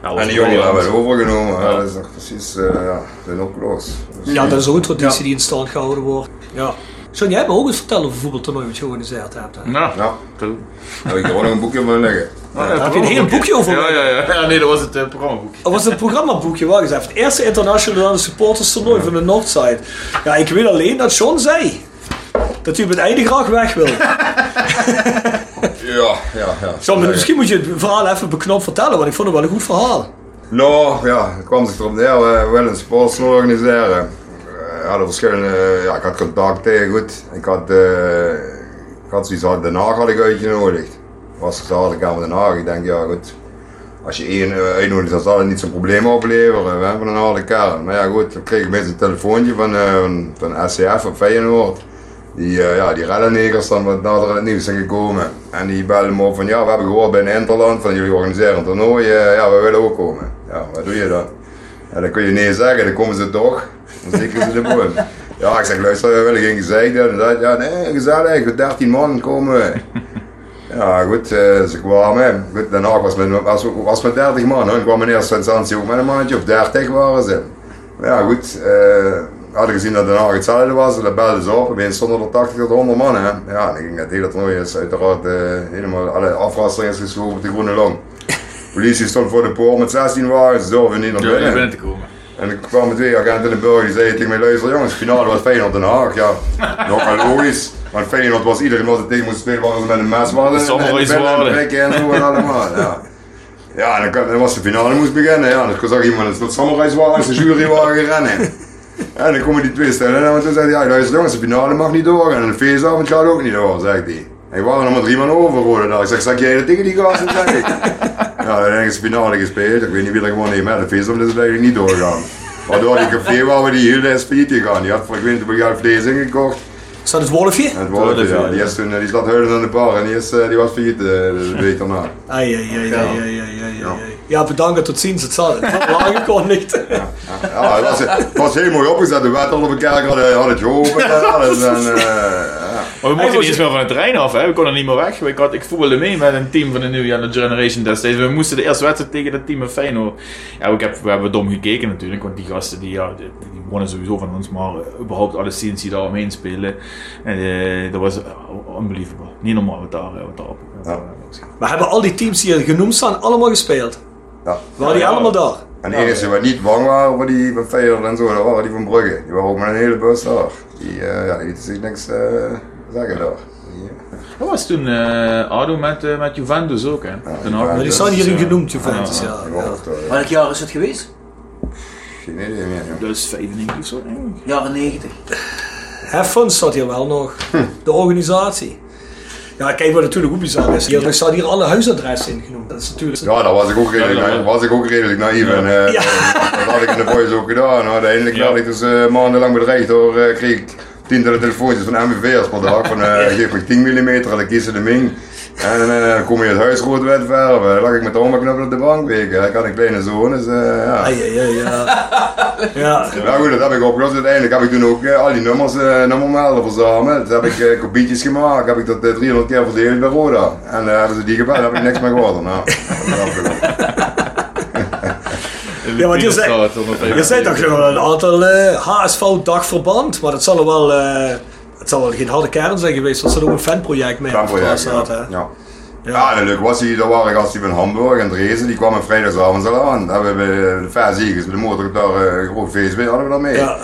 eh, ja, En die jongeren hebben het overgenomen. Ja. Dat is nog precies, eh ja, zijn ook los. Dus, Ja, dat is ook een traditie die in stand gehouden wordt. Ja. John, jij hebt me ook eens vertellen over een voetbaltoernooi wat je georganiseerd hebt. Hè? Ja, Ja, cool. daar heb ik er ook nog een boekje van liggen. Daar heb je een heel boekje over. Ja, ja, ja. ja nee, dat was het uh, programmaboekje. Dat was het programmaboekje, wacht eens even. Het eerste internationale supporters toernooi van de Northside. Ja, ik weet alleen dat John zei dat hij op het einde graag weg wil. Ja, ja, ja. Misschien moet je het verhaal even beknopt vertellen, want ik vond het wel een goed verhaal. Nou, ja, het kwam zich erop neer, we willen een sportsel organiseren. Eh, We hadden verschillende, ja, ik had contacten, goed. Ik had, eh, ik had zoiets uit Den Haag had ik uitgenodigd. Was ga naar Den Haag. Ik denk, ja goed, als je één eh, uitnodigt, dan zal het niet zo'n probleem opleveren. We hebben een harde kern. Maar ja goed, dan kreeg ik mensen een telefoontje van, eh, van, SCF op Feyenoord. Die, eh, ja, die reddenegers dan wat nader het nieuws zijn gekomen. En die belden me op van ja, we hebben gehoord bij een Interland van jullie organiseren een toernooi. eh, ja, we willen ook komen. Ja, wat doe je dan? Ja, dan kun je nee zeggen, dan komen ze toch. Dan zeker ze de boom. Ja, ik zeg luister, we willen geen gezeik. en dat. Ja, nee, gezellig, met 13 man komen we. Ja, goed, eh, ze kwamen. Goed, daarna was met, was, was met 30 man. Hoor. Ik kwam in eerste instantie ook met een maandje of 30 waren ze. Maar ja, goed. eh hadden gezien dat Den Haag hetzelfde was, dan belden ze op. Opeens stonden er 80 tot 100 man. Hè. Ja, dan ging het hele toernooi is uiteraard eh, helemaal alle afrastering is geschoven op de groene long. Politie stond voor de poort met 16 wagens, ze durfden niet naar binnen. naar binnen te komen. En ik kwam met twee agenten in de burger die zeiden tegen mij, luister jongens, de finale was Feyenoord Den Haag. Ja, nogal logisch. Want Feyenoord was iedereen wat ze tegen moest spelen, waren ze met een mes waren. Dat worden. prikken en zo en allemaal. Ja. Ja, en dan, was de finale moest beginnen. Ja, dan zag iemand dat Samurai waren als de jury waren gerennen. En dan komen die twee stellen en toen zei hij, ja luister jongens, de finale mag niet doorgaan en de feestavond gaat ook niet door, zegt hij. En waren nog maar drie man over geworden daar. Ik zeg, zeg jij dat tegen die gasten, zeg ik. Ja, dan is de finale gespeeld, ik weet niet wie er gewoon heeft, maar de feestavond is het eigenlijk niet doorgaan. Waardoor die café waar we die hele is failliet gegaan. Die had voor ik weet niet hoeveel vlees ingekocht. Is dat het Wolfje? En het Wolfje, ja. Die, is toen, eh, die zat huilen aan de bar en die, is, eh, die was failliet uh, de week daarna. Ai, ai, ai, ai, ai, ai, ai, ai. Ja, bedankt, tot ziens. Het zal aangekondigd. Ja, ja, het, was, het was heel mooi opgezet. De wet op elkaar hadden, hadden het geopend. en alles. En, uh, ja. Maar we mochten niet eens meer van het terrein af, hè. we konden niet meer weg. Ik, had, ik voetbalde mee met een team van de New Young Generation destijds. We moesten de eerste wedstrijd tegen dat team van Feyenoord. Ja, ik heb, we hebben dom gekeken natuurlijk, want die gasten die, ja, die, die wonnen sowieso van ons, maar überhaupt alle scenes die daar omheen spelen. En uh, dat was uh, unbelievable. Niet normaal wat daar, wat daar op. Ja. Maar hebben al die teams die hier genoemd staan allemaal gespeeld? Ja. Waren die Ja, ja. allemaal daar? En de enige wat niet bang waren voor die van Feyenoord en zo, dat waren die van Brugge. Die waren ook met een hele bus daar. Die, uh, ja, die lieten zich niks uh, zeggen daar. Die, Dat was toen uh, Ado met, uh, met Juventus ook, hè? Haag. Maar die staan hierin genoemd, Juventus, ja. daar, ja. Welk jaar is het geweest? Geen idee meer. Ja. Dat is 95 of zo, denk ik. Jaren 90. Heffon staat hier wel nog. De organisatie. Ja, kijk wat natuurlijk ook bizar is. Hier, er staan hier alle huisadressen in genoemd. Dat is natuurlijk... Ja, daar was ik ook redelijk, na- was ik ook redelijk naïef. En, uh, Ja. Dat had ik in de voice ook gedaan. Uiteindelijk werd ik dus uh, maandenlang bedreigd door, uh, kreeg ik tientallen telefoontjes van MVV'ers per dag. Van uh, geef me 10 mm, dan kiezen de Ming. En uh, dan kom je het huis rood wit verven. Dan lag ik met de onderknuppel op de bank weken. Ik had een kleine zoon, dus uh, ja. Ai, ai, ai, ja. ja. Ja goed, dat heb ik opgelost. Uiteindelijk heb ik toen ook uh, al die nummers, uh, nummermelden verzameld. Toen heb ik uh, kopietjes gemaakt, heb ik dat uh, 300 keer verdeeld bij Roda. En uh, hebben ze die gebeld, heb ik niks meer gehoord. Nou, dat. Ja, want je zei, je zei toch nog wel een aantal uh, HSV-dagverband, maar dat zal er wel, uh, het zal wel geen harde kern zijn geweest, want ze er ook een fanproject mee Fanproject, ja. had, hè? ja. Ja. Ja, en leuk was hij, daar waren gasten van Hamburg en Dresden, die kwamen vrijdagavond al aan. Daar hebben we de Verziegers, bij de motor daar uh, een groot feest bij, hadden we daar mee. Ja.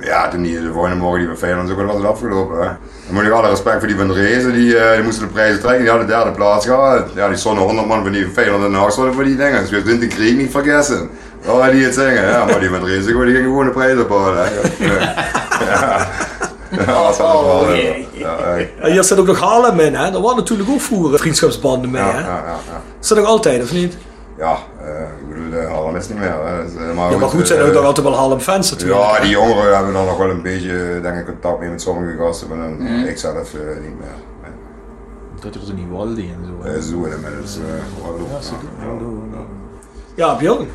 Ja, toen die de volgende morgen die van Feyenoord ook, was het afgelopen. Hè. Dan moet ik alle respect voor die van Dresden, die, uh, die moesten de prijzen trekken, die hadden de derde plaats gehad. Ja, die stonden 100 man van die van Feyenoord de Haag stonden voor die dingen. Dus we hebben de krieg niet vergessen. Oh, die het zingen, ja, maar die van Dresden, die gingen gewoon de prijs ophalen. Ja. Ja, dat. Oh, Ja, jee. ja, ja. En hier staat ook nog Haarlem in, hè? Daar waren natuurlijk ook vroeger vriendschapsbanden mee, Ja, hè? ja, ja, ja. Is dat nog altijd, of niet? Ja, uh, ik bedoel, uh, Haarlem is niet meer. Hè. Dus, uh, maar Ja, maar goed, zijn er eh, ook altijd wel Haarlem-fans natuurlijk. Ja, die jongeren hebben dan nog wel een beetje denk ik, contact mee met sommige gasten, maar dan, Mhm. ik zelf uh, niet meer. Dat er niet Waldi en zo. hè. Zo inmiddels. Uh, Ja, Bjorn.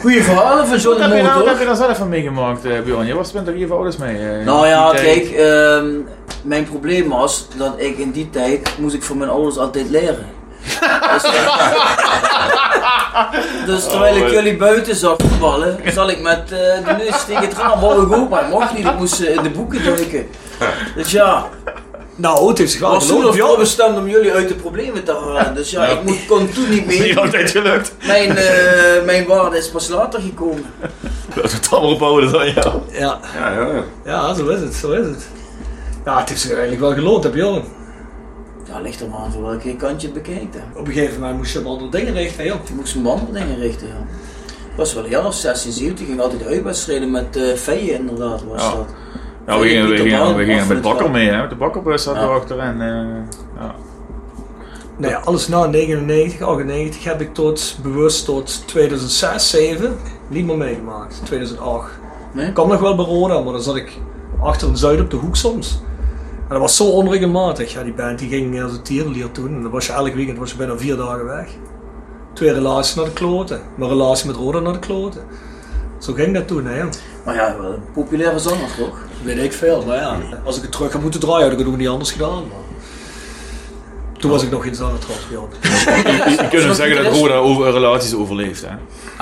Goeie verhalen van zo'n Wat heb je, nou, wat heb motor. je daar zelf van meegemaakt, uh, Bjorn? Je was bent er hier voor ouders mee? eh, Nou ja, kijk, ehm, mijn probleem was dat ik in die tijd moest ik van mijn ouders altijd leren. Dus, eh, dus terwijl ik jullie buiten zag voetballen, zal ik met de neus tegen het raam wou ik ook, maar ik mocht niet, ik moest in de boeken duiken. Dus ja, Nou, het heeft zich ik wel was toen geloofd, of Bjorn. bestemd om jullie uit de problemen te halen. Dus ja, ik moet, kon toen niet Niet mee. altijd gelukt. Mijn, eh, mijn waarde is pas later gekomen. Dat het allemaal op ouders dan, ja. Ja. Ja, ja, ja. ja, zo is het, zo is het. Ja, het heeft zich eigenlijk wel geloond, hè, Bjorn. Ja, ligt er maar aan voor welke kant je het bekijkt. Hè. Op een gegeven moment moest je op andere dingen richten, joh. Je moest een andere dingen richten, ja. Ik was wel een jaar of 16, 17, ging altijd uitwedstrijden met uh, Feyen inderdaad, was Ja. dat. Ja, we gingen, we gingen, we gingen met Bakker mee, hè. Met de Bakkerbus zat Ja. erachter en... eh, ja. Nou ja, alles na 99, 98 heb ik tot, bewust tot 2006, 7 niet meer meegemaakt. 2008. Nee? Ik kwam nog wel bij Roda, maar dan zat ik achter in Zuid op de hoek soms. En dat was zo onregelmatig. Ja, die band die ging als een tierenlier toen. En dan was je elk weekend was je bijna vier dagen weg. Twee relaties naar de kloten. Mijn relatie met Roda naar de kloten. Zo ging dat toen, hè. Maar ja, wel een populaire zanger toch? Weet ik veel, maar ja. Als ik het terug had moeten draaien, had ik het ook niet anders gedaan. Maar... Toen was ik nog geen trouwens, Bjorn. Je, kunt ook zeggen dat Roda over, relaties overleeft, hè.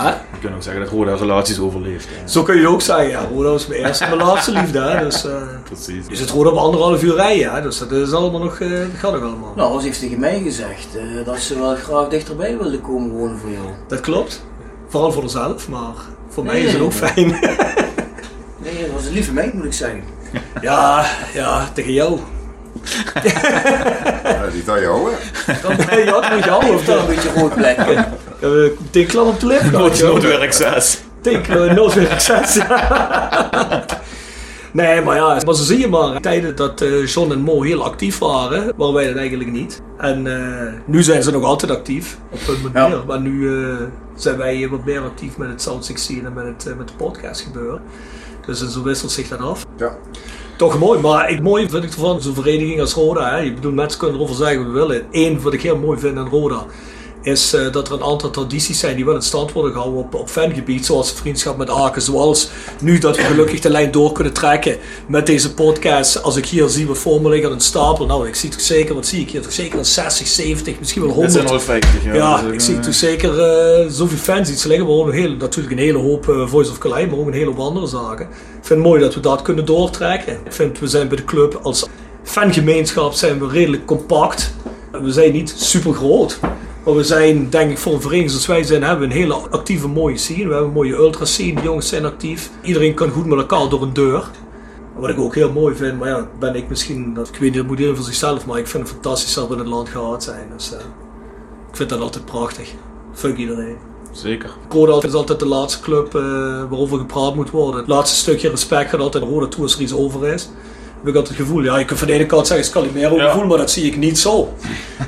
Hè? Je kunt ook zeggen dat Roda relaties overleeft. hè. Zo kun je ook zeggen, ja. Roda was mijn eerste en mijn laatste liefde, hè. Dus, eh Precies. je zit Roda op anderhalf uur rijden, hè. Dus dat is allemaal nog, eh, dat gaat nog allemaal. Nou, ze heeft tegen mij gezegd eh, dat ze wel graag dichterbij wilde komen wonen voor jou. Dat klopt. Vooral voor haarzelf, maar voor mij is het ook nee. fijn. Nee, dat was een lieve meid moet ik zeggen. ja, ja, tegen jou. Ja, die dat jou, hè? Dan je had met jou of Toch een dan? beetje rood meteen klap op de lip Nood, noodwerk 6. tekenen we nooit weer recensie. Nee, maar ja, maar zo zie je maar. Tijden dat eh, John en Mo heel actief waren, waren wij dat eigenlijk niet. En eh, nu zijn ze nog altijd actief, op hun manier. Maar nu eh, zijn wij wat meer actief met het Sound 16 en met, het, met de podcast gebeuren. Dus zo wisselt zich dat af. Ja. Toch mooi, maar ik, mooi vind ik ervan, zo'n vereniging als Roda. Hè. Ik bedoel, mensen kunnen erover zeggen wat we willen. Eén wat ik heel mooi vind aan Roda is uh, dat er een aantal tradities zijn die wel in stand worden gehouden op, op fangebied, zoals vriendschap met Aken, zoals nu dat we gelukkig de lijn door kunnen trekken met deze podcast. Als ik hier zie we voor me liggen een stapel, nou ik zie toch zeker, wat zie ik hier, toch zeker een 60, 70, misschien wel 100. Dat zijn al 50, ja. Ja, ik zie toch zeker uh, zoveel fans iets liggen, maar ook een hele, natuurlijk een hele hoop uh, Voice of Calais, maar ook een hele hoop andere zaken. Ik vind het mooi dat we dat kunnen doortrekken. Ik vind we zijn bij de club als fangemeenschap zijn we redelijk compact. We zijn niet super groot. Maar we zijn, denk ik, voor een vereniging zoals wij zijn, hebben we een hele actieve, mooie scene. We hebben een mooie ultra scene, de jongens zijn actief. Iedereen kan goed met elkaar door een deur. Wat ik ook heel mooi vind, maar ja, ben ik misschien, ik weet niet, dat moet iedereen voor zichzelf, maar ik vind het fantastisch dat we in het land gehad zijn. Dus uh, ik vind dat altijd prachtig. Fuck iedereen. Zeker. Roda is altijd de laatste club uh, waarover gepraat moet worden. Het laatste stukje respect gaat altijd Roda toe als er iets over is heb ik altijd het gevoel, ja, je kunt van de ene kant zeggen, het is Calimero ja. gevoel, maar dat zie ik niet zo.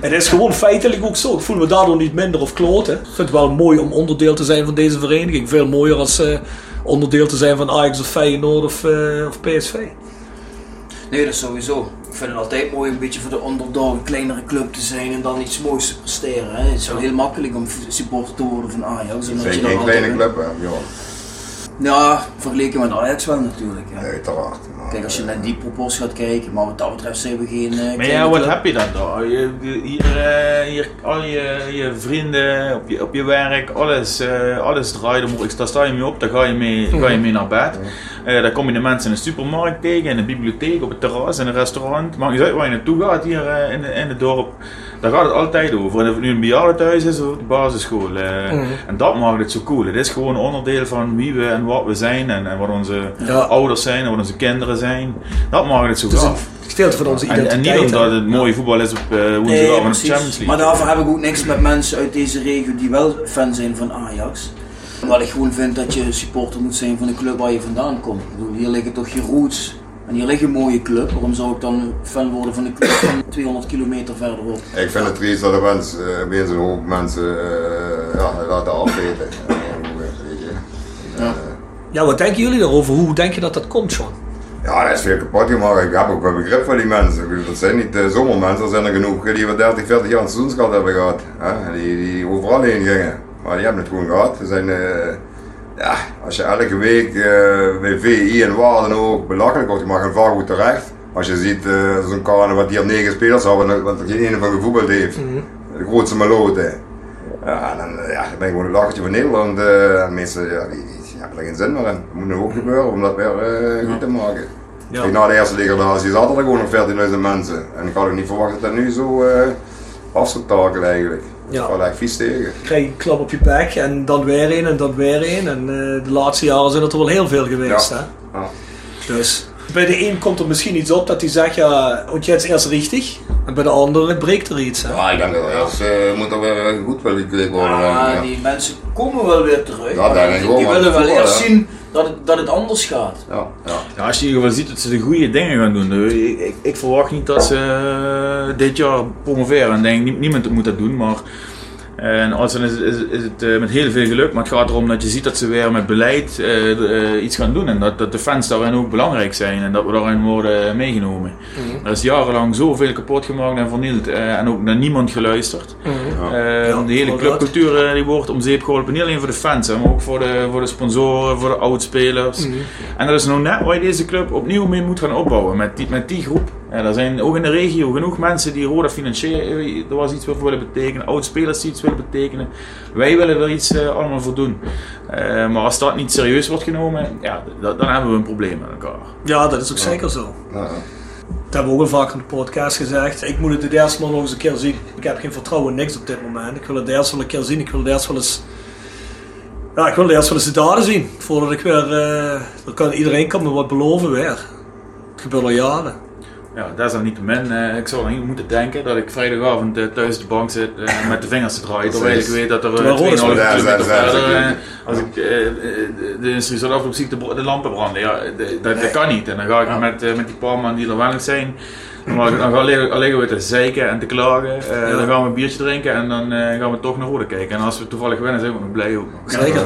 het is gewoon feitelijk ook zo. Ik voel me daardoor niet minder of kloten. Ik vind het wel mooi om onderdeel te zijn van deze vereniging. Veel mooier als uh, onderdeel te zijn van Ajax of Feyenoord of, uh, of PSV. Nee, dat is sowieso. Ik vind het altijd mooi een beetje voor de underdog, een kleinere club te zijn en dan iets moois te presteren. Hè. Het is wel heel makkelijk om supporter te worden van Ajax. Is geen kleine club, hè, joh. Ja, vergeleken met Ajax wel natuurlijk. Ja. Nee, uiteraard. Kijk, als je naar die proportie gaat kijken, maar wat dat betreft zijn we geen. Uh, maar ja, wat heb je dan daar? Je, hier, uh, hier, al je, je vrienden, op je, op je werk, alles, uh, alles draait. Daar sta je mee op, daar ga je mee, ga je mee naar bed. Uh, daar kom je de mensen in de supermarkt tegen, in de bibliotheek, op het terras, in een restaurant. Maakt niet uit waar je naartoe gaat hier in, de, in het dorp. Daar gaat het altijd over. En of het nu een bejaardentehuis is of de basisschool. Mm. En dat maakt het zo cool. Het is gewoon onderdeel van wie we en wat we zijn en, en wat onze ja. ouders zijn en wat onze kinderen zijn. Dat maakt het zo dus gaaf. Gedeelte van onze identiteit. En, en niet omdat het mooie voetbal is op uh, woensdag nee, de Champions League. Maar daarvoor heb ik ook niks met mensen uit deze regio die wel fan zijn van Ajax. Omdat ik gewoon vind dat je supporter moet zijn van de club waar je vandaan komt. Hier liggen toch je roots. En hier ligt een mooie club. Waarom zou ik dan fan worden van de club van 200 kilometer verderop? Ik vind het triest dat de mensen, uh, weer zo'n hoop mensen uh, ja, laten afweten. Ja. ja, wat denken jullie daarover? Hoe denk je dat dat komt, John? Ja, dat is veel kapot gemaakt. Ik heb ook wel begrip voor die mensen. Dat zijn niet uh, zomaar mensen, er zijn er genoeg die wat 30, 40 jaar een seizoensgeld hebben gehad. Hè? Die, die overal heen gingen. Maar die hebben het gewoon gehad. Ze zijn, uh, ja, als je elke week uh, bij VI en waar dan ook belachelijk wordt, je mag een vaak goed terecht. Als je ziet zo'n kane wat hier negen spelers hadden, wat er geen ene van gevoetbald heeft. Mm -hmm. De grootste maloten. Ja, dan, ja, dan ben ik gewoon een lachertje van Nederland. Uh, mensen, ja, die, die hebben er geen zin meer in. Dat moet nu ook gebeuren om dat weer uh, goed te maken. Ja. Kijk, na de eerste degradatie zaten er gewoon nog 14.000 mensen. En ik had ook niet verwacht dat dat nu zo af zou takelen eigenlijk. Ja. Dat was echt vies tegen. Krijg je een klap op je bek en dan weer een en dan weer een. En uh, de laatste jaren zijn het er wel heel veel geweest. Ja. Hè? Ja. Dus bij de een komt er misschien iets op dat hij zegt, ja, want jij is eerst richtig. En bij de andere breekt er iets. Hè? Ja, ik denk dat eerst uh, moet er weer goed wel gekeken worden. Ja, ja, die mensen komen wel weer terug. Ja, denk ik die, die willen wel eerst zien dat het, dat het anders gaat. Ja, ja. ja, als je in ieder geval ziet dat ze de goede dingen gaan doen. Ik, ik, ik verwacht niet dat ze uh, dit jaar promoveren. En denk, niemand moet dat doen, maar... En als dan is, is, is het uh, met heel veel geluk, maar het gaat erom dat je ziet dat ze weer met beleid uh, uh, iets gaan doen. En dat, dat de fans daarin ook belangrijk zijn en dat we daarin worden meegenomen. Mm -hmm. Er is jarenlang zoveel kapot gemaakt en vernield en ook naar niemand geluisterd. Mm -hmm. ja, de hele clubcultuur die wordt om zeep geholpen, niet alleen voor de fans, maar ook voor de, voor de sponsoren, voor de oudspelers. Mm -hmm. En dat is nou net waar je deze club opnieuw mee moet gaan opbouwen, met die, met die groep. Ja, er zijn ook in de regio genoeg mensen die Roda financieel er was iets voor willen betekenen, oud-spelers die iets willen betekenen. Wij willen er iets uh, allemaal voor doen. Uh, maar als dat niet serieus wordt genomen, ja, dan hebben we een probleem met elkaar. Ja, dat is ook ja. zeker zo. Ja. Dat hebben we ook al vaak in de podcast gezegd. Ik moet het het eerst maar nog eens een keer zien. Ik heb geen vertrouwen in niks op dit moment. Ik wil het eerst wel een keer zien. Ik wil het eerst wel eens... Ja, ik wil eerst wel eens de daden zien. Voordat ik weer... Uh, kan, iedereen kan me wat beloven weer. Het gebeurt al jaren. Ja, desalniettemin, uh, ik zou niet moeten denken dat ik vrijdagavond uh, thuis de bank zit uh, met de vingers te draaien. Terwijl ik weet dat er 2,5 kilometer verder, als ik de industrie zal afloop zie de, de lampen branden. Ja, dat, kan niet. En dan ga ik met, met die paar man die er wel zijn, dan, dan gaan we alleen weer te zeiken en te klagen. Uh, ja. Dan gaan we een biertje drinken en dan uh, gaan we toch naar Rode kijken. En als we toevallig winnen, zijn we nog blij ook. Zeker.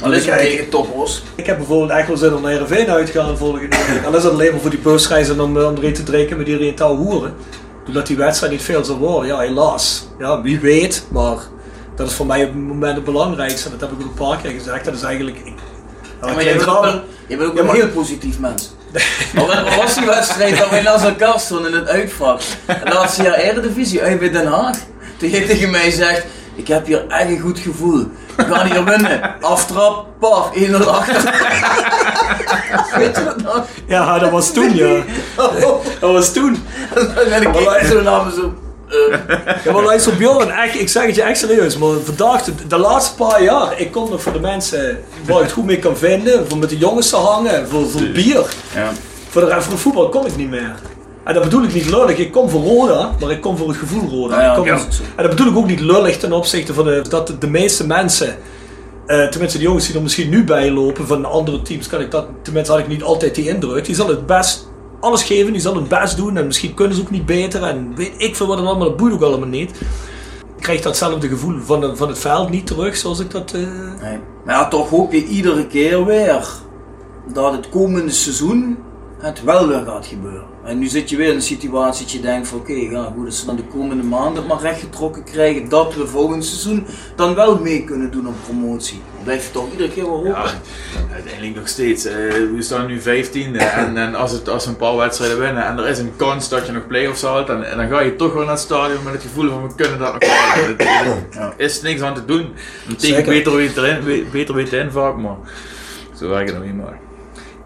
Alleen tegen toppers. Ik heb bijvoorbeeld echt wel zin om naar Heerenveen uit te gaan volgende week. Al is dat alleen maar voor die busreizen om, om erin te drinken met iedereen touw hoeren. Doordat die wedstrijd niet veel zal worden. Ja, helaas. Ja, wie weet. Maar dat is voor mij op het moment het belangrijkste. Dat heb ik ook een paar keer gezegd. Dat is eigenlijk... Ik, ja, maar je bent ook, wel, je bent ook een heel positief mens. Wat was die wedstrijd dat wij naast elkaar stonden in het uitvak? Laatste jaar Eredivisie uit bij Den Haag. Toen je tegen mij zegt, ik heb hier echt een goed gevoel. We gaan hier winnen. Aftrap, paf, 1-0 achter. Weet je dat nog? Ja, dat was toen, ja. Dat was toen. En dan keek ik zo naar me zo... Ja, maar luister Bjorn, echt, ik zeg het je echt serieus, maar vandaag, de, de, laatste paar jaar, ik kom nog voor de mensen waar ik het goed mee kan vinden, voor met de jongens te hangen, voor, voor bier. Ja. Voor, de, voor de voetbal kom ik niet meer. En dat bedoel ik niet lullig, ik kom voor Roda, maar ik kom voor het gevoel Roda. Ja, kom, ja. En dat bedoel ik ook niet lullig ten opzichte van de, dat de, de meeste mensen, uh, tenminste de jongens die er misschien nu bij lopen van andere teams, kan ik dat, tenminste had ik niet altijd die indruk, die zal het best alles geven, die zal het best doen en misschien kunnen ze ook niet beter en weet ik veel wat het allemaal, dat boeit ook allemaal niet. Ik krijg datzelfde gevoel van, de, van het veld niet terug zoals ik dat... Uh... Nee. Maar ja, toch hoop je iedere keer weer dat het komende seizoen het wel weer gaat gebeuren. En nu zit je weer in een situatie dat je denkt van oké, okay, ja, goed, als ze dan de komende maanden maar rechtgetrokken krijgen dat we volgend seizoen dan wel mee kunnen doen op promotie. Dan blijf je toch iedere keer wel hopen. Ja, uiteindelijk nog steeds. Uh, we staan nu 15e en, en als, het, als we een paar wedstrijden winnen en er is een kans dat je nog play-offs haalt, en dan ga je toch wel naar het stadion met het gevoel van we kunnen dat nog halen. Er is niks aan te doen. Tegen beter weten, beter weten in vaak, maar zo werkt het nog niet maar.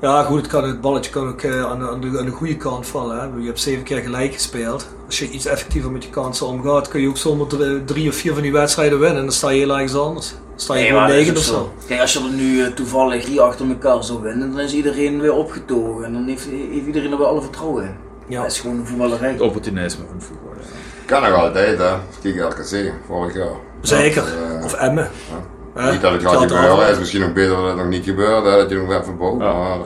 Ja, goed, het, kan, het balletje kan ook uh, aan, aan, de, aan, de, goede kant vallen. Hè. Je hebt zeven keer gelijk gespeeld. Als je iets effectiever met je kansen omgaat, kun je ook zonder drie of vier van die wedstrijden winnen. En dan sta je heel ergens anders. Dan sta je nee, gewoon negen of zo. Kijk, als je er nu uh, toevallig drie achter elkaar zou winnen, dan is iedereen weer opgetogen. En dan heeft, heeft iedereen er wel alle vertrouwen in. Ja. Dat is gewoon een voetballerij. Het opportunisme van voetbal. Ja. Kan nog altijd, hè. Kijk RKC, vorig jaar. Zeker. Uh, of Emmen. Ja. Niet dat het gaat gebeuren, het is misschien nog beter dat het nog niet gebeurt, hè, dat je nog even boven. Maar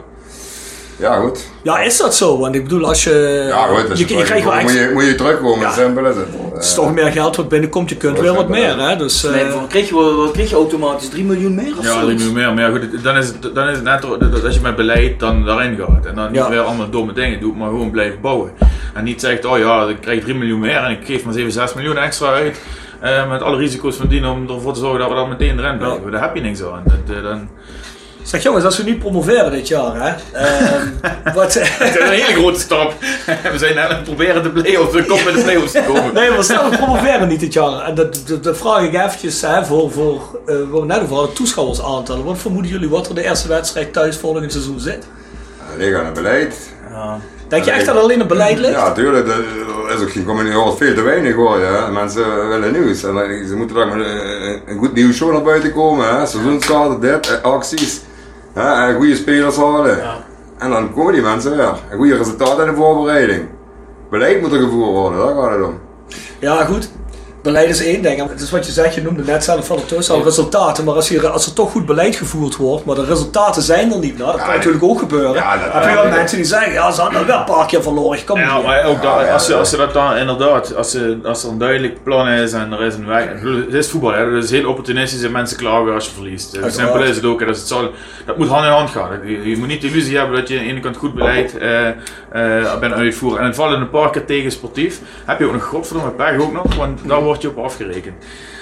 ja, goed. Ja, is dat zo? Want ik bedoel, als je. Ja, goed, als je, je, je krijgt wel moet, je, moet je terugkomen, ja. simpel is het. Het is toch meer geld wat binnenkomt, je kunt weer wat meer. Hè? Dus, nee, uh, kreeg, je, wat kreeg je automatisch 3 miljoen meer of Ja, 3 miljoen meer. Maar ja, goed, dan is het, dan is het net dat als je met beleid dan daarin gaat en dan niet ja. weer allemaal domme dingen doet, maar gewoon blijft bouwen. En niet zegt, oh ja, ik krijg 3 miljoen meer en ik geef maar 7, 6 miljoen extra uit. Uh, met alle risico's van dien om ervoor te zorgen dat we dan meteen erin blijven. Ja. Daar heb je niks aan. Dat, uh, dan, Zeg jongens, als we nu promoveren dit jaar, hè? Uh, wat, dat is een hele grote stap. We zijn aan het proberen de play-offs, we komen met de play-offs te komen. Nee, maar stel we promoveren niet dit jaar. En dat, dat, dat vraag ik eventjes hè, voor, voor uh, wat we net over hadden, toeschouwers aantallen. Wat vermoeden jullie wat er de eerste wedstrijd thuis volgend seizoen zit? Ja, liggen aan het beleid. Ja. Denk je echt dat alleen een beleid ligt? Ja, tuurlijk. Er is ook geen communicatie veel te weinig hoor. Ja. Mensen willen nieuws. En ze moeten dan met een goed nieuws show naar buiten komen. Hè. Dit, acties. Ja, en goede spelers houden. Ja. En dan komen die mensen weer. Een goede resultaat in de voorbereiding. Beleid moet er gevoerd worden, daar gaat het om. Ja, goed. Beleid is één ding. Het is wat je zegt, je noemde net zelf van het al resultaten. Maar als, je, als er toch goed beleid gevoerd wordt, maar de resultaten zijn er niet, nou, dat ja, kan natuurlijk ook gebeuren. Ja, dat, heb je wel mensen die zeggen, ja, ze hadden wel een paar keer verloren. Kom ja, maar ook dat, als, ze, als ze dat dan inderdaad, als, ze, als er een duidelijk plan is en er is een weg. Het is voetbal, hè, het is heel opportunistisch en mensen klagen als je verliest. Zo simpel is het ook. Dat, het zal, dat moet hand in hand gaan. Je, je moet niet de illusie hebben dat je aan de ene kant goed beleid uh, uh, bent uitvoeren. En het valt in een paar keer tegen sportief. Heb je ook nog godverdomme pech ook nog, want daar word je op afgerekend.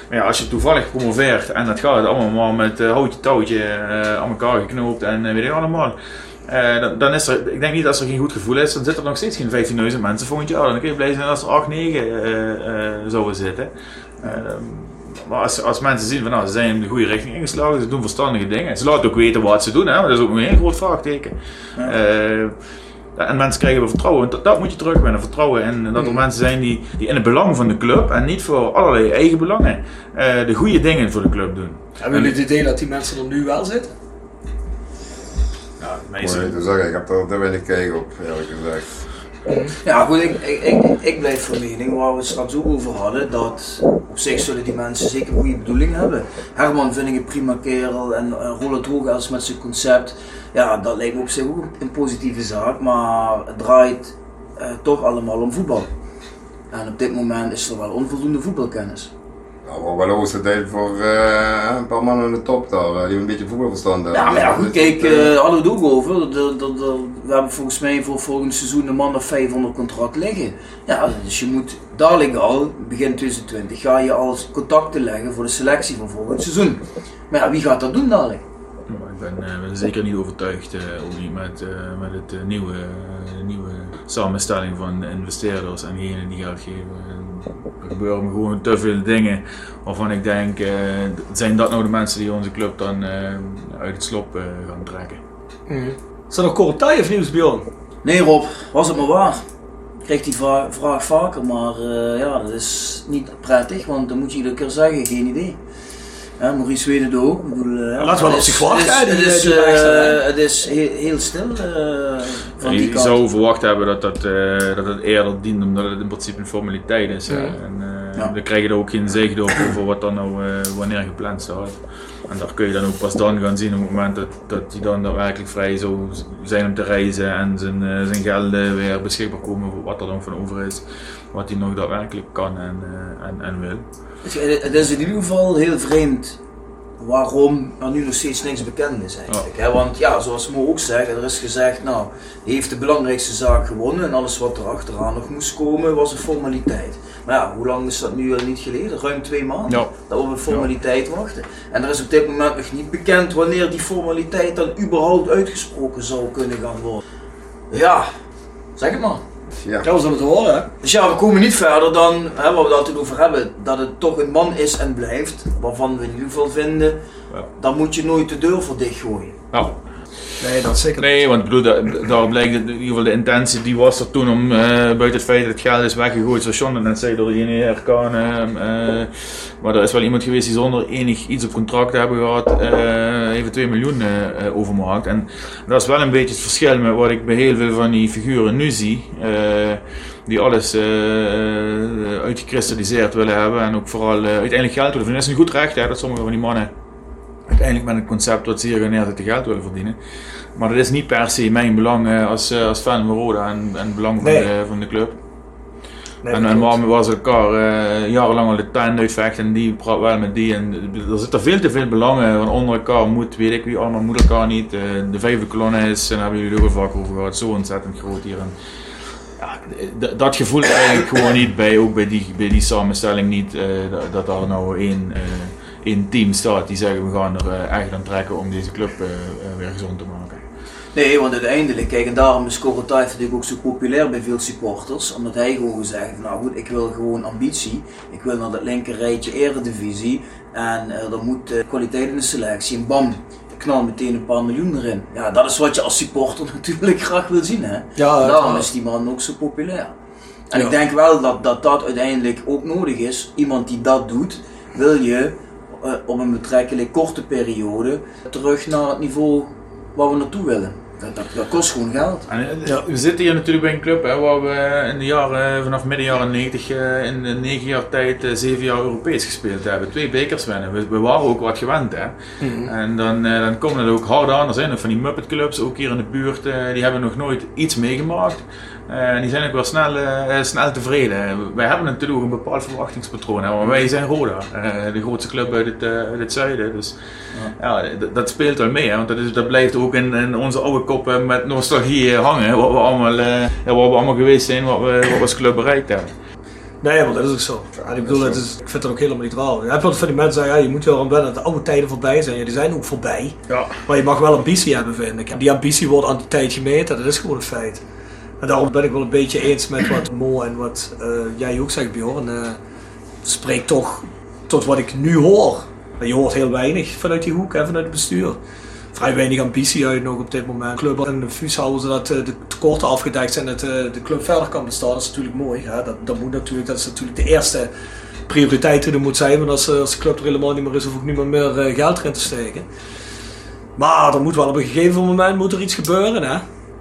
Maar ja, als je toevallig promoveert en dat gaat allemaal maar met uh, houtje touwtje uh, aan elkaar geknoopt en uh, weet ik allemaal. Dan, dan, is er, ik denk niet dat er geen goed gevoel is, dan zitten er nog steeds geen 15.000 mensen volgend jaar. Dan kun je blij zijn als er 8, 9 zouden zitten. maar als, als mensen zien van nou, ze zijn in de goede richting ingeslagen, ze doen verstandige dingen. Ze laten ook weten wat ze doen, hè, maar dat is ook een heel groot vraagteken. Ja. En mensen krijgen weer vertrouwen. Dat, dat moet je terugwinnen. Vertrouwen in dat er mensen zijn die, die in het belang van de club en niet voor allerlei eigen belangen uh, de goede dingen voor de club doen. Hebben jullie het idee dat die mensen er nu wel zitten? Ja, meestal. Zeggen, ik heb er te weinig kijk op, eerlijk gezegd. Ja, goed, ik, ik, ik, blijf van mening waar we het straks ook over hadden, dat op zich zullen die mensen zeker goede bedoelingen hebben. Herman vind ik een prima kerel en uh, Roland Hoogels met zijn concept, ja, dat lijkt me op zich ook een positieve zaak, maar het draait uh, toch allemaal om voetbal. En op dit moment is er wel onvoldoende voetbalkennis. Nou, wel wel het tijd voor uh, een paar mannen aan de top daar, die een beetje voetbalverstand hebben. Ja, maar ja, goed, kijk, uh, hadden we het ook over. De, de, de, we hebben volgens mij voor volgend seizoen een man of 500 contract liggen. Ja, dus je moet dadelijk al, begin 2020, ga je al contacten leggen voor de selectie van volgend seizoen. Maar ja, wie gaat dat doen dadelijk? Ik ben, uh, ben zeker niet overtuigd uh, met, uh, met het nieuwe, nieuwe samenstelling van investeerders en degenen die geld geven. Er gebeuren gewoon te veel dingen waarvan ik denk, zijn dat nou de mensen die onze club dan uit het slop gaan trekken? Mm. Is er nog Korotay of nieuws, Bjorn? Nee Rob, was het maar waar. Ik krijg die vraag, vraag vaker, maar ja, dat is niet prettig, want dan moet je iedere keer zeggen, geen idee. Ja, Maurice Zweden ook. Ik bedoel, uh, Laat wel op zich wachten. Het is, het is, uh, het is heel, heel stil uh, van die je zou verwacht hebben dat dat, dat het eerder dient, omdat het in principe een formaliteit is. Ja. En Ja. dan krijg je er ook geen zicht op over wat dan nou wanneer gepland staat. En daar kun je dan ook pas dan gaan zien op het moment dat, dat die dan daadwerkelijk vrij zou zijn om te reizen en zijn, zijn gelden weer beschikbaar komen voor wat er dan van over is. Wat hij nog daadwerkelijk kan en, en, en wil. Het is in ieder geval heel vreemd waarom er nu nog steeds niks bekend is eigenlijk. Hè? Want ja, zoals Mo ook zegt, er is gezegd, nou, hij heeft de belangrijkste zaak gewonnen en alles wat er achteraan nog moest komen was een formaliteit. Maar ja, hoe lang is dat nu al niet geleden? Ruim twee maanden Ja. dat we op een formaliteit wachten. En er is op dit moment nog niet bekend wanneer die formaliteit dan überhaupt uitgesproken zou kunnen gaan worden. Ja, zeg het maar. Ja. Ja, we zullen het horen, hè? Dus ja, we komen niet verder dan hè, waar we het altijd over hebben. Dat het toch een man is en blijft. Waarvan we in ieder geval vinden, Ja. dan moet je nooit de deur voor dichtgooien. Ja. Nee, dat zeker Nee, want bedoel, daar, blijkt in ieder geval de intentie die was er toen om, eh, buiten het feit dat het geld is weggegooid, zoals John net zei, door de JNR kan. eh, eh, maar er is wel iemand geweest die zonder enig iets op contract hebben gehad, eh, even 2 miljoen overmaakt. En dat is wel een beetje het verschil met wat ik bij heel veel van die figuren nu zie. die alles uitgekristalliseerd willen hebben en ook vooral uiteindelijk geld willen. Dat is een goed recht hè, dat sommige van die mannen uiteindelijk met een concept wat ze hier gaan neerzetten geld willen verdienen. Maar dat is niet per se mijn belang eh, als, eh, als fan van Roda en, en het belang van, Nee. de, van de club. Nee, en en waarom was elkaar eh, jarenlang al de tuin uitvechten en die praat wel met die. En er zitten veel te veel belangen van onder elkaar moet, weet ik wie allemaal moet elkaar niet. De vijfde kolonne is, en daar hebben jullie het ook al vaak over gehad, zo ontzettend groot hier. En, ja, dat gevoel eigenlijk gewoon niet bij, ook bij die, bij die samenstelling niet, dat, dat daar nou één, één team staat die zeggen we gaan er eh, echt aan trekken om deze club eh, eh, weer gezond te maken. Nee, want uiteindelijk, kijk, en daarom is Korotai natuurlijk ook zo populair bij veel supporters. Omdat hij gewoon gezegd heeft, nou goed, ik wil gewoon ambitie. Ik wil naar dat linker rijtje eredivisie. En er moet kwaliteit in de selectie. En bam, ik knal meteen een paar miljoen erin. Ja, dat is wat je als supporter natuurlijk graag wil zien, hè. Ja, daarom is die man ook zo populair. En Ja. ik denk wel dat, dat dat uiteindelijk ook nodig is. Iemand die dat doet, wil je op een betrekkelijk korte periode terug naar het niveau waar we naartoe willen. Dat, dat, dat kost gewoon geld. En, eh, We zitten hier natuurlijk bij een club hè, waar we in de jaren, vanaf midden jaren 90 eh, in de negen jaar tijd eh, zeven jaar Europees gespeeld hebben. Twee bekers winnen. We, we waren ook wat gewend. Hè. En dan, eh, dan komen het ook hard aan. Er zijn nog van die Muppet clubs, ook hier in de buurt, eh, die hebben nog nooit iets meegemaakt. Eh, en die zijn ook wel snel, eh, snel tevreden. Wij hebben natuurlijk ook een bepaald verwachtingspatroon. Hè, maar wij zijn Roda, eh, de grootste club uit het, eh, uit het zuiden. Dus ja, dat speelt wel mee. Hè, want dat, is, dat blijft ook in, in onze oude koppen met nostalgie eh, hangen. Wat we allemaal, eh, waar we allemaal geweest zijn, wat we, wat we als club bereikt hebben. Nee, maar dat is ook zo. Ik bedoel, het is, ik vind dat ook helemaal niet raar. Je hebt wat van die mensen zeggen, ja, je moet wel aan dat de oude tijden voorbij zijn. Ja, die zijn ook voorbij. Ja. Maar je mag wel ambitie hebben, vind ik. En die ambitie wordt aan die tijd gemeten, dat is gewoon een feit. En daarom ben ik wel een beetje eens met wat Mo en wat eh, jij ook zegt, Bjorn. Eh spreek toch tot wat ik nu hoor. Maar je hoort heel weinig vanuit die hoek en vanuit het bestuur. Vrij weinig ambitie uit nog op dit moment. Club in de fus houden zodat eh, de tekorten afgedekt zijn en dat de club verder kan bestaan. Dat is natuurlijk mooi. Ja, dat, dat, moet natuurlijk, dat is natuurlijk de eerste prioriteit die er moet zijn. Want als, als de club er helemaal niet meer is, hoef ik niemand meer geld erin te steken. Maar er moet wel op een gegeven moment moet er iets gebeuren. Hè?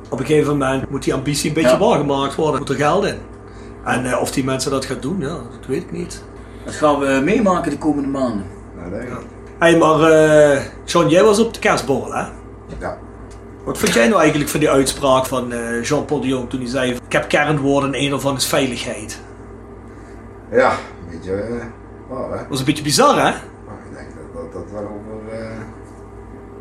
Op een gegeven moment moet die ambitie een beetje Ja. waargemaakt worden. Moet er geld in. En eh, of die mensen dat gaan doen, ja, dat weet ik niet. Dat gaan we meemaken de komende maanden. Nou, denk ik. Hey, maar eh, John, jij was op de kerstborrel, hè? Ja. Wat vond jij nou eigenlijk van die uitspraak van eh, Jean-Paul de Jong toen hij zei: Ik heb kernwoorden en een ervan is veiligheid? Ja, een beetje eh, waar, hè? Dat was een beetje bizar, hè?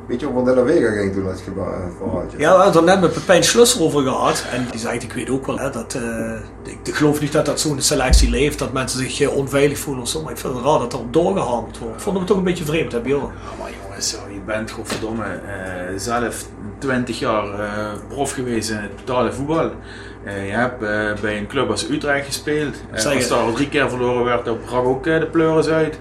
Een beetje over de La Vega ging toen, dat geba- eh, verhaaltje. Ja, we hadden het er net met Pepijn Schlusser over gehad. En die zei: Ik weet ook wel hè, dat. eh, ik, ik geloof niet dat dat zo'n selectie leeft, dat mensen zich eh, onveilig voelen of zo. Maar ik vind het raar dat er op doorgehamerd wordt. Vonden we toch een beetje vreemd, hè, Bjorn? Ja, maar jongens, zo, je bent godverdomme eh zelf 20 jaar eh, prof geweest in het totale voetbal. Je hebt bij een club als Utrecht gespeeld. Als daar al drie keer verloren werd, dan brak ook de pleuris uit.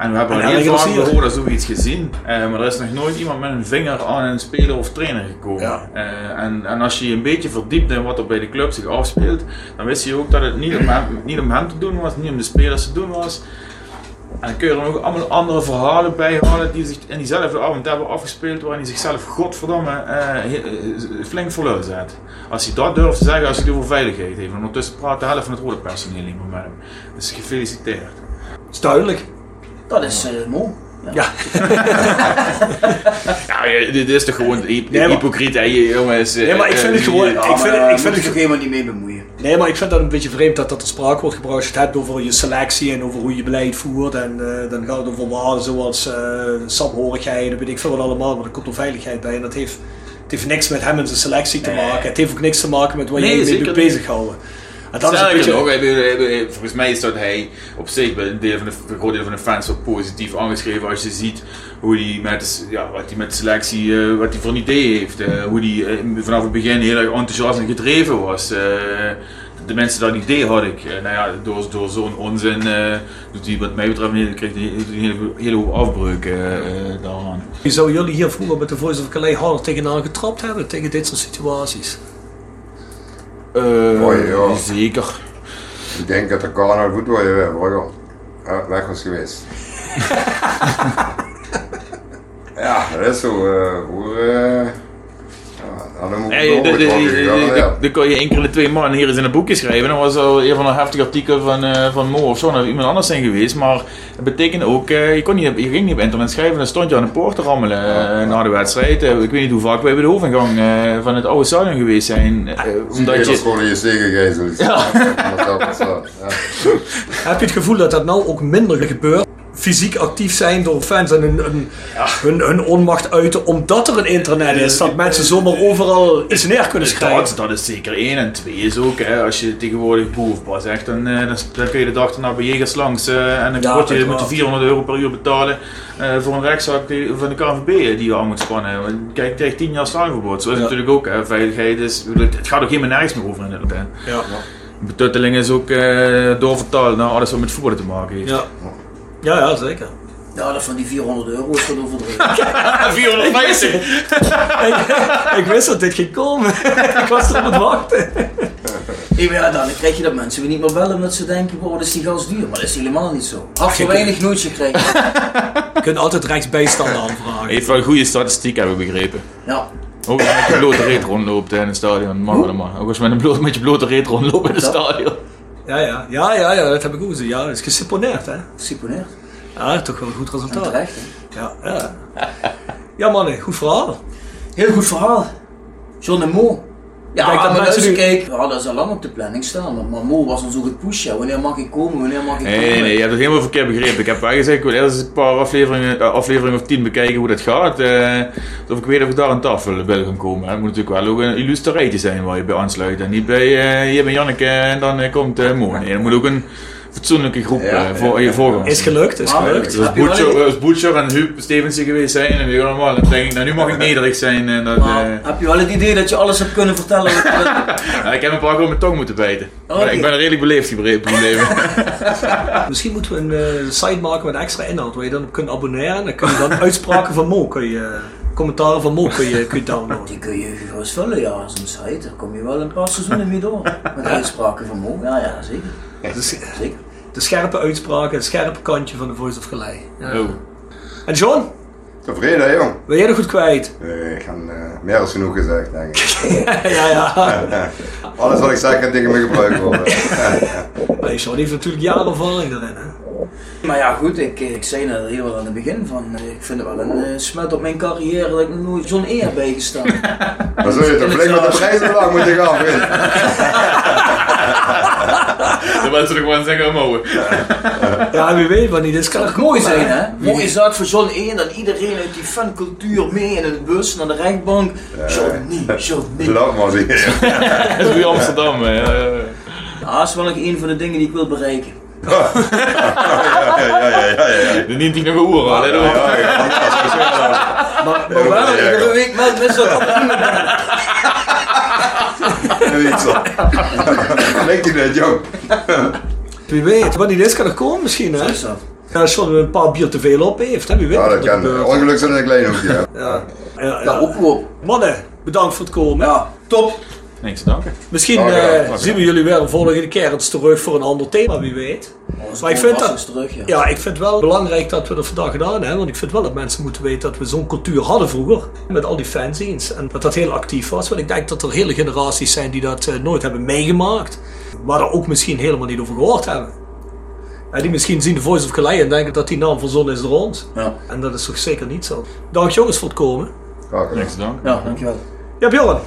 En we hebben En heel vaak keer. gehoord zoiets gezien. Eh, maar er is nog nooit iemand met een vinger aan een speler of trainer gekomen. Ja. Eh, en, en als je je een beetje verdiept in wat er bij de club zich afspeelt, dan wist je ook dat het niet om hem, niet om hem te doen was, niet om de spelers te doen was. En dan kun je er ook allemaal andere verhalen bij halen die zich in diezelfde avond hebben afgespeeld, waarin hij zichzelf godverdomme eh, flink lul zet. Als hij dat durft te zeggen als hij het over veiligheid heeft. En ondertussen praat de helft van het rode personeel niet meer met hem. Dus gefeliciteerd. Dat is duidelijk. Dat is eh mooi. Ja. Ja, ja, dit is toch gewoon hy- Nee, hypocriet, hè, jongens. Nee, maar ik vind het Eh, gewoon- Ik vind- maar, ik vind het- het helemaal niet mee bemoeien. Nee, maar ik vind dat een beetje vreemd dat dat ter sprake wordt gebracht. Als je het hebt over je selectie en over hoe je beleid voert. En eh, dan gaat het over waarden zoals eh en weet ik veel wat allemaal. Maar er komt er veiligheid bij. En dat heeft, het heeft niks met hem en zijn selectie te Nee. maken. Het heeft ook niks te maken met waar Nee, jij je mee niet. bezighouden. En dat is een beetje... volgens mij is dat hij op zich bij een, deel van de, een groot deel van de fans ook positief aangeschreven als je ziet hoe hij met, ja, wat hij met de selectie, eh, wat hij voor een idee heeft. eh, hoe hij eh, vanaf het begin heel erg enthousiast en gedreven was. eh, de mensen dat idee had ik. Eh, nou ja, door, door zo'n onzin eh, doet hij wat mij betreft een krijgt hij een hele, hele hoop afbreuken eh, eh, daaraan. Zou jullie hier vroeger met de Voice of Calais harder tegenaan getrapt hebben? Tegen dit soort situaties? Eh, Mooi, ja. Zeker. Ik denk dat de Karel goed eh, weg was geweest. ja, dat is zo. eh voor, dan moet de- de- de- ja. Dan kan je één keer de twee man hier eens in een boekje schrijven. Dan was al een van een heftig artikel van, eh, van Mo of zo, of iemand anders zijn geweest. Maar het betekent ook, eh, je, kon niet, je ging niet op internet schrijven, dan stond je aan de poort te rammelen eh, na de wedstrijd. Ik weet niet hoe vaak wij bij de hoofdingang eh, van het oude stadion geweest zijn. omdat Dat je, gewoon in je gegezeld. Ja. Dat ja. Heb je het gevoel dat dat nou ook minder gebeurt? Fysiek actief zijn door fans en hun, hun, hun, hun onmacht uiten omdat er een internet is. Dat mensen zomaar overal iets neer kunnen schrijven. dat, dat is zeker één. En twee is ook, hè, als je tegenwoordig boefpas zegt, dan, eh, dan, dan kun je de dag erna bij Jegers langs. eh, en dan Ja, je, moet je wel. 400 euro per uur betalen eh, voor een rechtszaak die- van de KNVB eh, die je aan moet spannen. Want Kijk, je krijgt 10 jaar stadionverbod. Zo is natuurlijk ook. Hè. Veiligheid is, het gaat ook helemaal nergens meer over in het land. Betutteling is ook eh, doorvertaald naar alles wat met voetbal te maken heeft. Ja. Ja, zeker. Ja, dat van die 400 euro is wat overdreven. 450! ik, ik wist dat dit ging komen. ik was erop aan het wachten. Ja, dan krijg je dat mensen weer niet meer bellen omdat ze denken, wow, wat is die gas duur? Maar dat is helemaal niet zo. Had voor weinig nooit gekregen. Je kunt altijd rechtsbijstand aanvragen. Heeft wel een goede statistiek, hebben we begrepen. Ja, Ook als je met je blote reet rondloopt in het stadion, mag wel maar. Ook als je met, een bloot, met je blote reet rondloopt in het Ja. stadion. Ja, ja, ja, ja, ja, dat heb ik ook gezien. Ja, dat is geseponeerd, hè. geseponeerd. Ja, toch wel een goed En resultaat. terecht. hè. Ja, ja. Ja, mannen, goed verhaal. Heel goed verhaal. John en Mo. Ja, Kijk, dat maar mensen nu- we hadden ze al lang op de planning staan. Maar, Mo was ons ook gepusht. Ja. Wanneer mag ik komen? Wanneer mag ik Nee, komen? nee, nee, je hebt het helemaal verkeerd begrepen. Ik heb wel gezegd, ik wil eerst een paar afleveringen, eh, afleveringen of tien bekijken hoe dat gaat. eh, of ik weet of ik daar aan tafel wil gaan komen. Het moet natuurlijk wel ook een illustratie zijn waar je bij aansluit. En niet bij, eh hier ben Janneke en dan eh, komt Mo. Nee, er moet ook een fatsoenlijke groep Ja, eh, ja, voor ja. je voorganger Is gelukt, is Ah, gelukt. Dus wel Butcher, een- als Butcher en Huub Stevenson geweest zijn en weer allemaal, dan denk ik, nou nu mag ik nederig zijn. En dat, Maar eh, heb je wel het idee dat je alles hebt kunnen vertellen? ik heb een paar keer op mijn tong moeten bijten. Oké. Ik ben redelijk beleefd problemen. Misschien moeten we een eh, site maken met extra inhoud waar je dan op kunt abonneren. Dan kun je dan uitspraken van Mo, kun je, commentaren van Mo kun je, kun je downloaden. Die kun je gewoon eens vullen, ja, zo'n site. Daar kom je wel een paar seizoenen mee door. Met uitspraken van Mo. Ja, ja, zeker. Zeker. de scherpe uitspraken, het scherpe kantje van de Voice of Gelei. Ja. Oh. En John, Tevreden, hè, jong? Ben jij nog goed kwijt? Nee, ik heb eh, meer dan genoeg gezegd, denk ik. ja, ja. Alles wat ik zeg kan tegen me gebruikt worden. Maar John heeft natuurlijk jaren ervaring daarin. Hè? Maar ja, goed, ik, ik zei net heel wel aan het begin van, eh, ik vind het wel een eh, smet op mijn carrière dat ik nog nooit John E heb bijgestaan. Dan zul je toch flink met de prijzenbelang moeten gaan, vriend. De mensen er gewoon zeggen omhoog. Ja, wie weet wat niet. Dit kan Het kan mooi zijn, hè? Mooi is dat voor John E. dat iedereen uit die fancultuur mee in een bus naar de rechtbank. John E, John E. Laat maar zien. Dat is weer Amsterdam. hè. Ja, ja, ja. Ja, dat is wel nog een van de dingen die ik wil bereiken. Ja, ja, ja, ja, ja. Dan neemt hij nog een oer aan. hè, Ja, ja. Maar, maar wel, Ja, ja. iedere week meldt mensen dat op Niet zo. Klinkt hij net, jong? Wie weet, wat niet is kan er komen misschien. Hè? is dat. Ja, als John een paar bier te veel op heeft, hè? wie weet. Ja, dat er kan. gebeurt. Ongeluk zit in een klein hoekje. hè. Ja. Ja, Ja, ja. oproep. Mannen, bedankt voor het komen. Ja, top. Niks te danken. Misschien eh, zien we jullie weer de volgende keer eens terug voor een ander thema, wie weet. Maar ik vind dat, terug, ja. ja, ik vind het wel belangrijk dat we dat vandaag gedaan hebben. Want ik vind wel dat mensen moeten weten dat we zo'n cultuur hadden vroeger. Met al die fanzines. En dat dat heel actief was. Want ik denk dat er hele generaties zijn die dat eh, nooit hebben meegemaakt. Maar er ook misschien helemaal niet over gehoord hebben. En die misschien zien de Voice of Calais en denken dat die naam verzonnen is door ons. Ja, En dat is toch zeker niet zo. Dank jongens voor het komen. Graag gedaan. Niks te danken. ja dankjewel. Ja, Bjorn.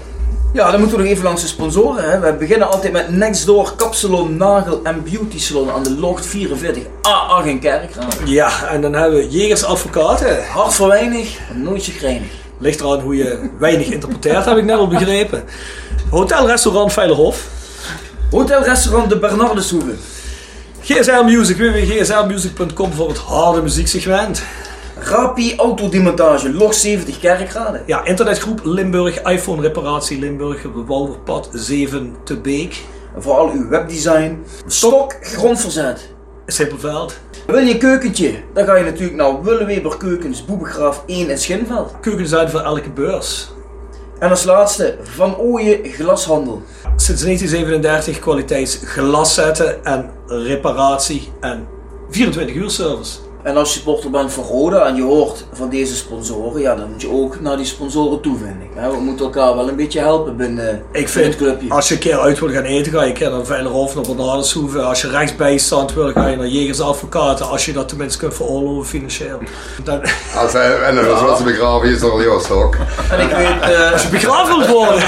Ja, dan moeten we nog even langs de sponsoren. Hè. We beginnen altijd met Nextdoor Kapsalon, Nagel en Beauty Salon aan de Locht 44 A8 in Kerkrade. Ja, en dan hebben we Jegers Advocaten. Hart voor weinig, nooit chagrijnig. Ligt eraan hoe je weinig interpreteert, heb ik net al begrepen. Hotel Restaurant Veilerhof. Hotelrestaurant De Bernardeshoeve. GSL Music, www.gslmusic.com voor het harde muzieksegment. Rapi Autodemontage, Locht 70 Kerkrade. Ja, internetgroep Limburg, iPhone reparatie Limburg, Wouwerpad 7 te Beek. En voor al uw webdesign. Stok grondverzet. Simpelveld. Wil je een keukentje? Dan ga je natuurlijk naar Willeweber Keukens, Boebegraaf 1 in Schinveld. Keukenzuid voor elke beurs. En als laatste, Van Ooyen Glashandel. Sinds 1937 kwaliteits glaszetten en reparatie en 24 uur service. En als je supporter bent van Roda en je hoort van deze sponsoren, ja, dan moet je ook naar die sponsoren toe, vind ik. Hè, We moeten elkaar wel een beetje helpen binnen, Ik vind, het clubje. als je een keer uit wil gaan eten, ga je een keer naar Veilerhof, naar. Als je rechtsbijstand wil, ga je naar Jegers Advocaten. Als je dat tenminste kunt veroorloven financieel. Dan, Als hij, en dan was ze begraven, is er al Joost ook. En ik weet, eh, als je begraven wilt worden.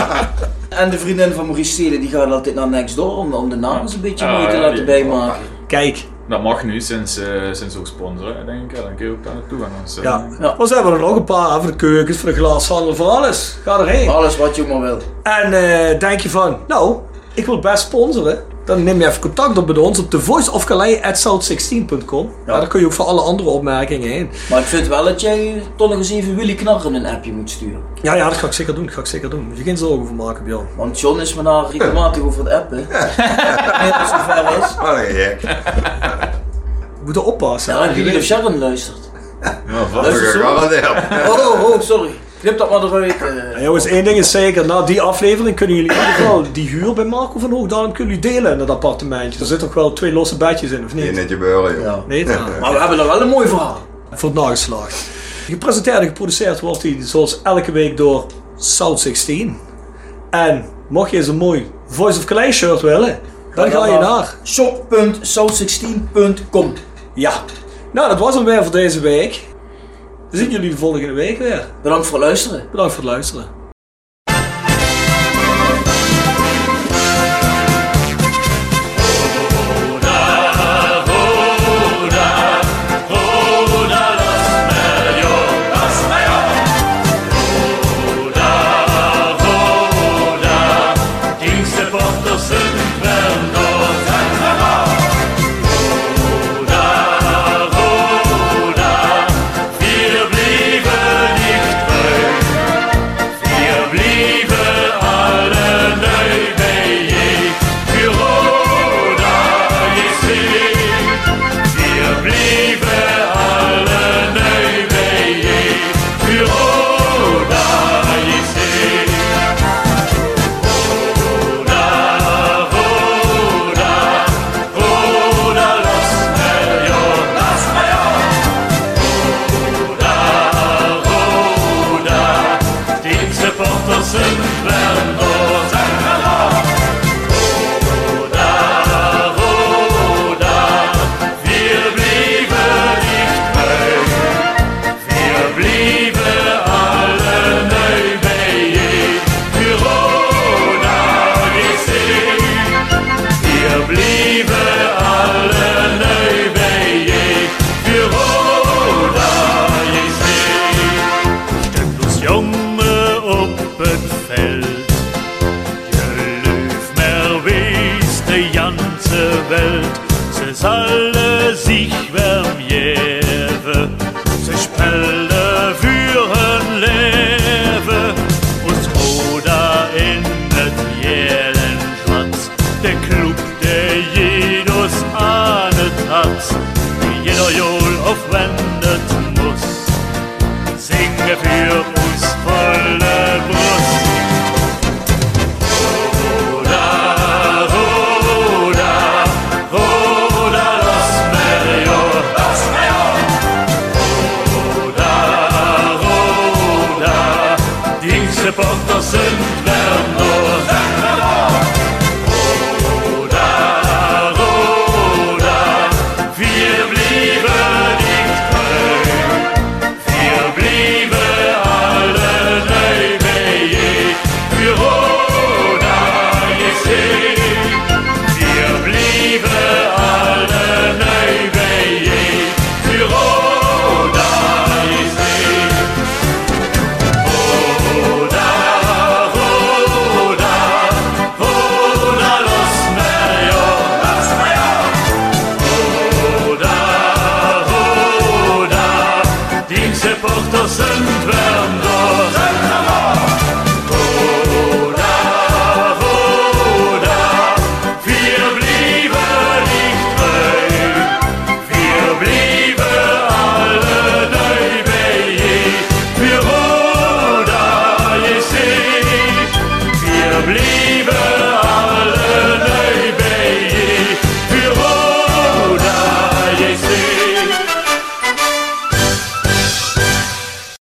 en de vriendin van Maurice Stelen, die gaat altijd naar Nextdoor om, om de naam eens een beetje Ah, mooi te ja, laten bijmaken. Kijk, Dat mag nu sinds, eh sinds ook sponsoren, denk ik. Ja, dan kun je ook daar naartoe gaan. Dus, ja. Ja. Maar ze hebben er nog een paar voor de keukens, voor de glashandel, voor alles. Ga erheen. Alles wat je ook maar wil. En eh, denk je van, nou, ik wil best sponsoren. Dan neem je even contact op met ons op thevoiceofcalais.south16.com. Ja. daar kun je ook voor alle andere opmerkingen heen. Maar ik vind wel dat jij toch nog eens even Willy Knarren een appje moet sturen. Ja, ja, dat ga ik zeker doen. Dat ga ik zeker doen. Moet je geen zorgen voor maken, Bjorn. Want John is me daar regelmatig over het appen. Wanneer het zover is. Wat een gek. We moeten oppassen. Ja, hè. en wie of Sharon luistert. ja, gegarandeerd. Oh, oh, sorry. Knip dat maar eruit. eh. Ja, jongens, één ding is zeker. Na die aflevering kunnen jullie in ieder geval die huur bij Marco van Hoogdalem kunnen jullie delen in het appartementje. Er zitten toch wel twee losse bedjes in, of Niet niet? netje beuren, joh. Ja. Nee, ja. Maar we hebben er wel een mooi verhaal. voor het nageslacht. Gepresenteerd en geproduceerd wordt hij zoals elke week door South 16. En mocht je eens een mooi Voice of Calais shirt willen, dan ga je naar. shop.south16.com Ja. Nou, dat was hem weer voor deze week. Zien jullie de volgende week weer. Bedankt voor het luisteren. Bedankt voor het luisteren.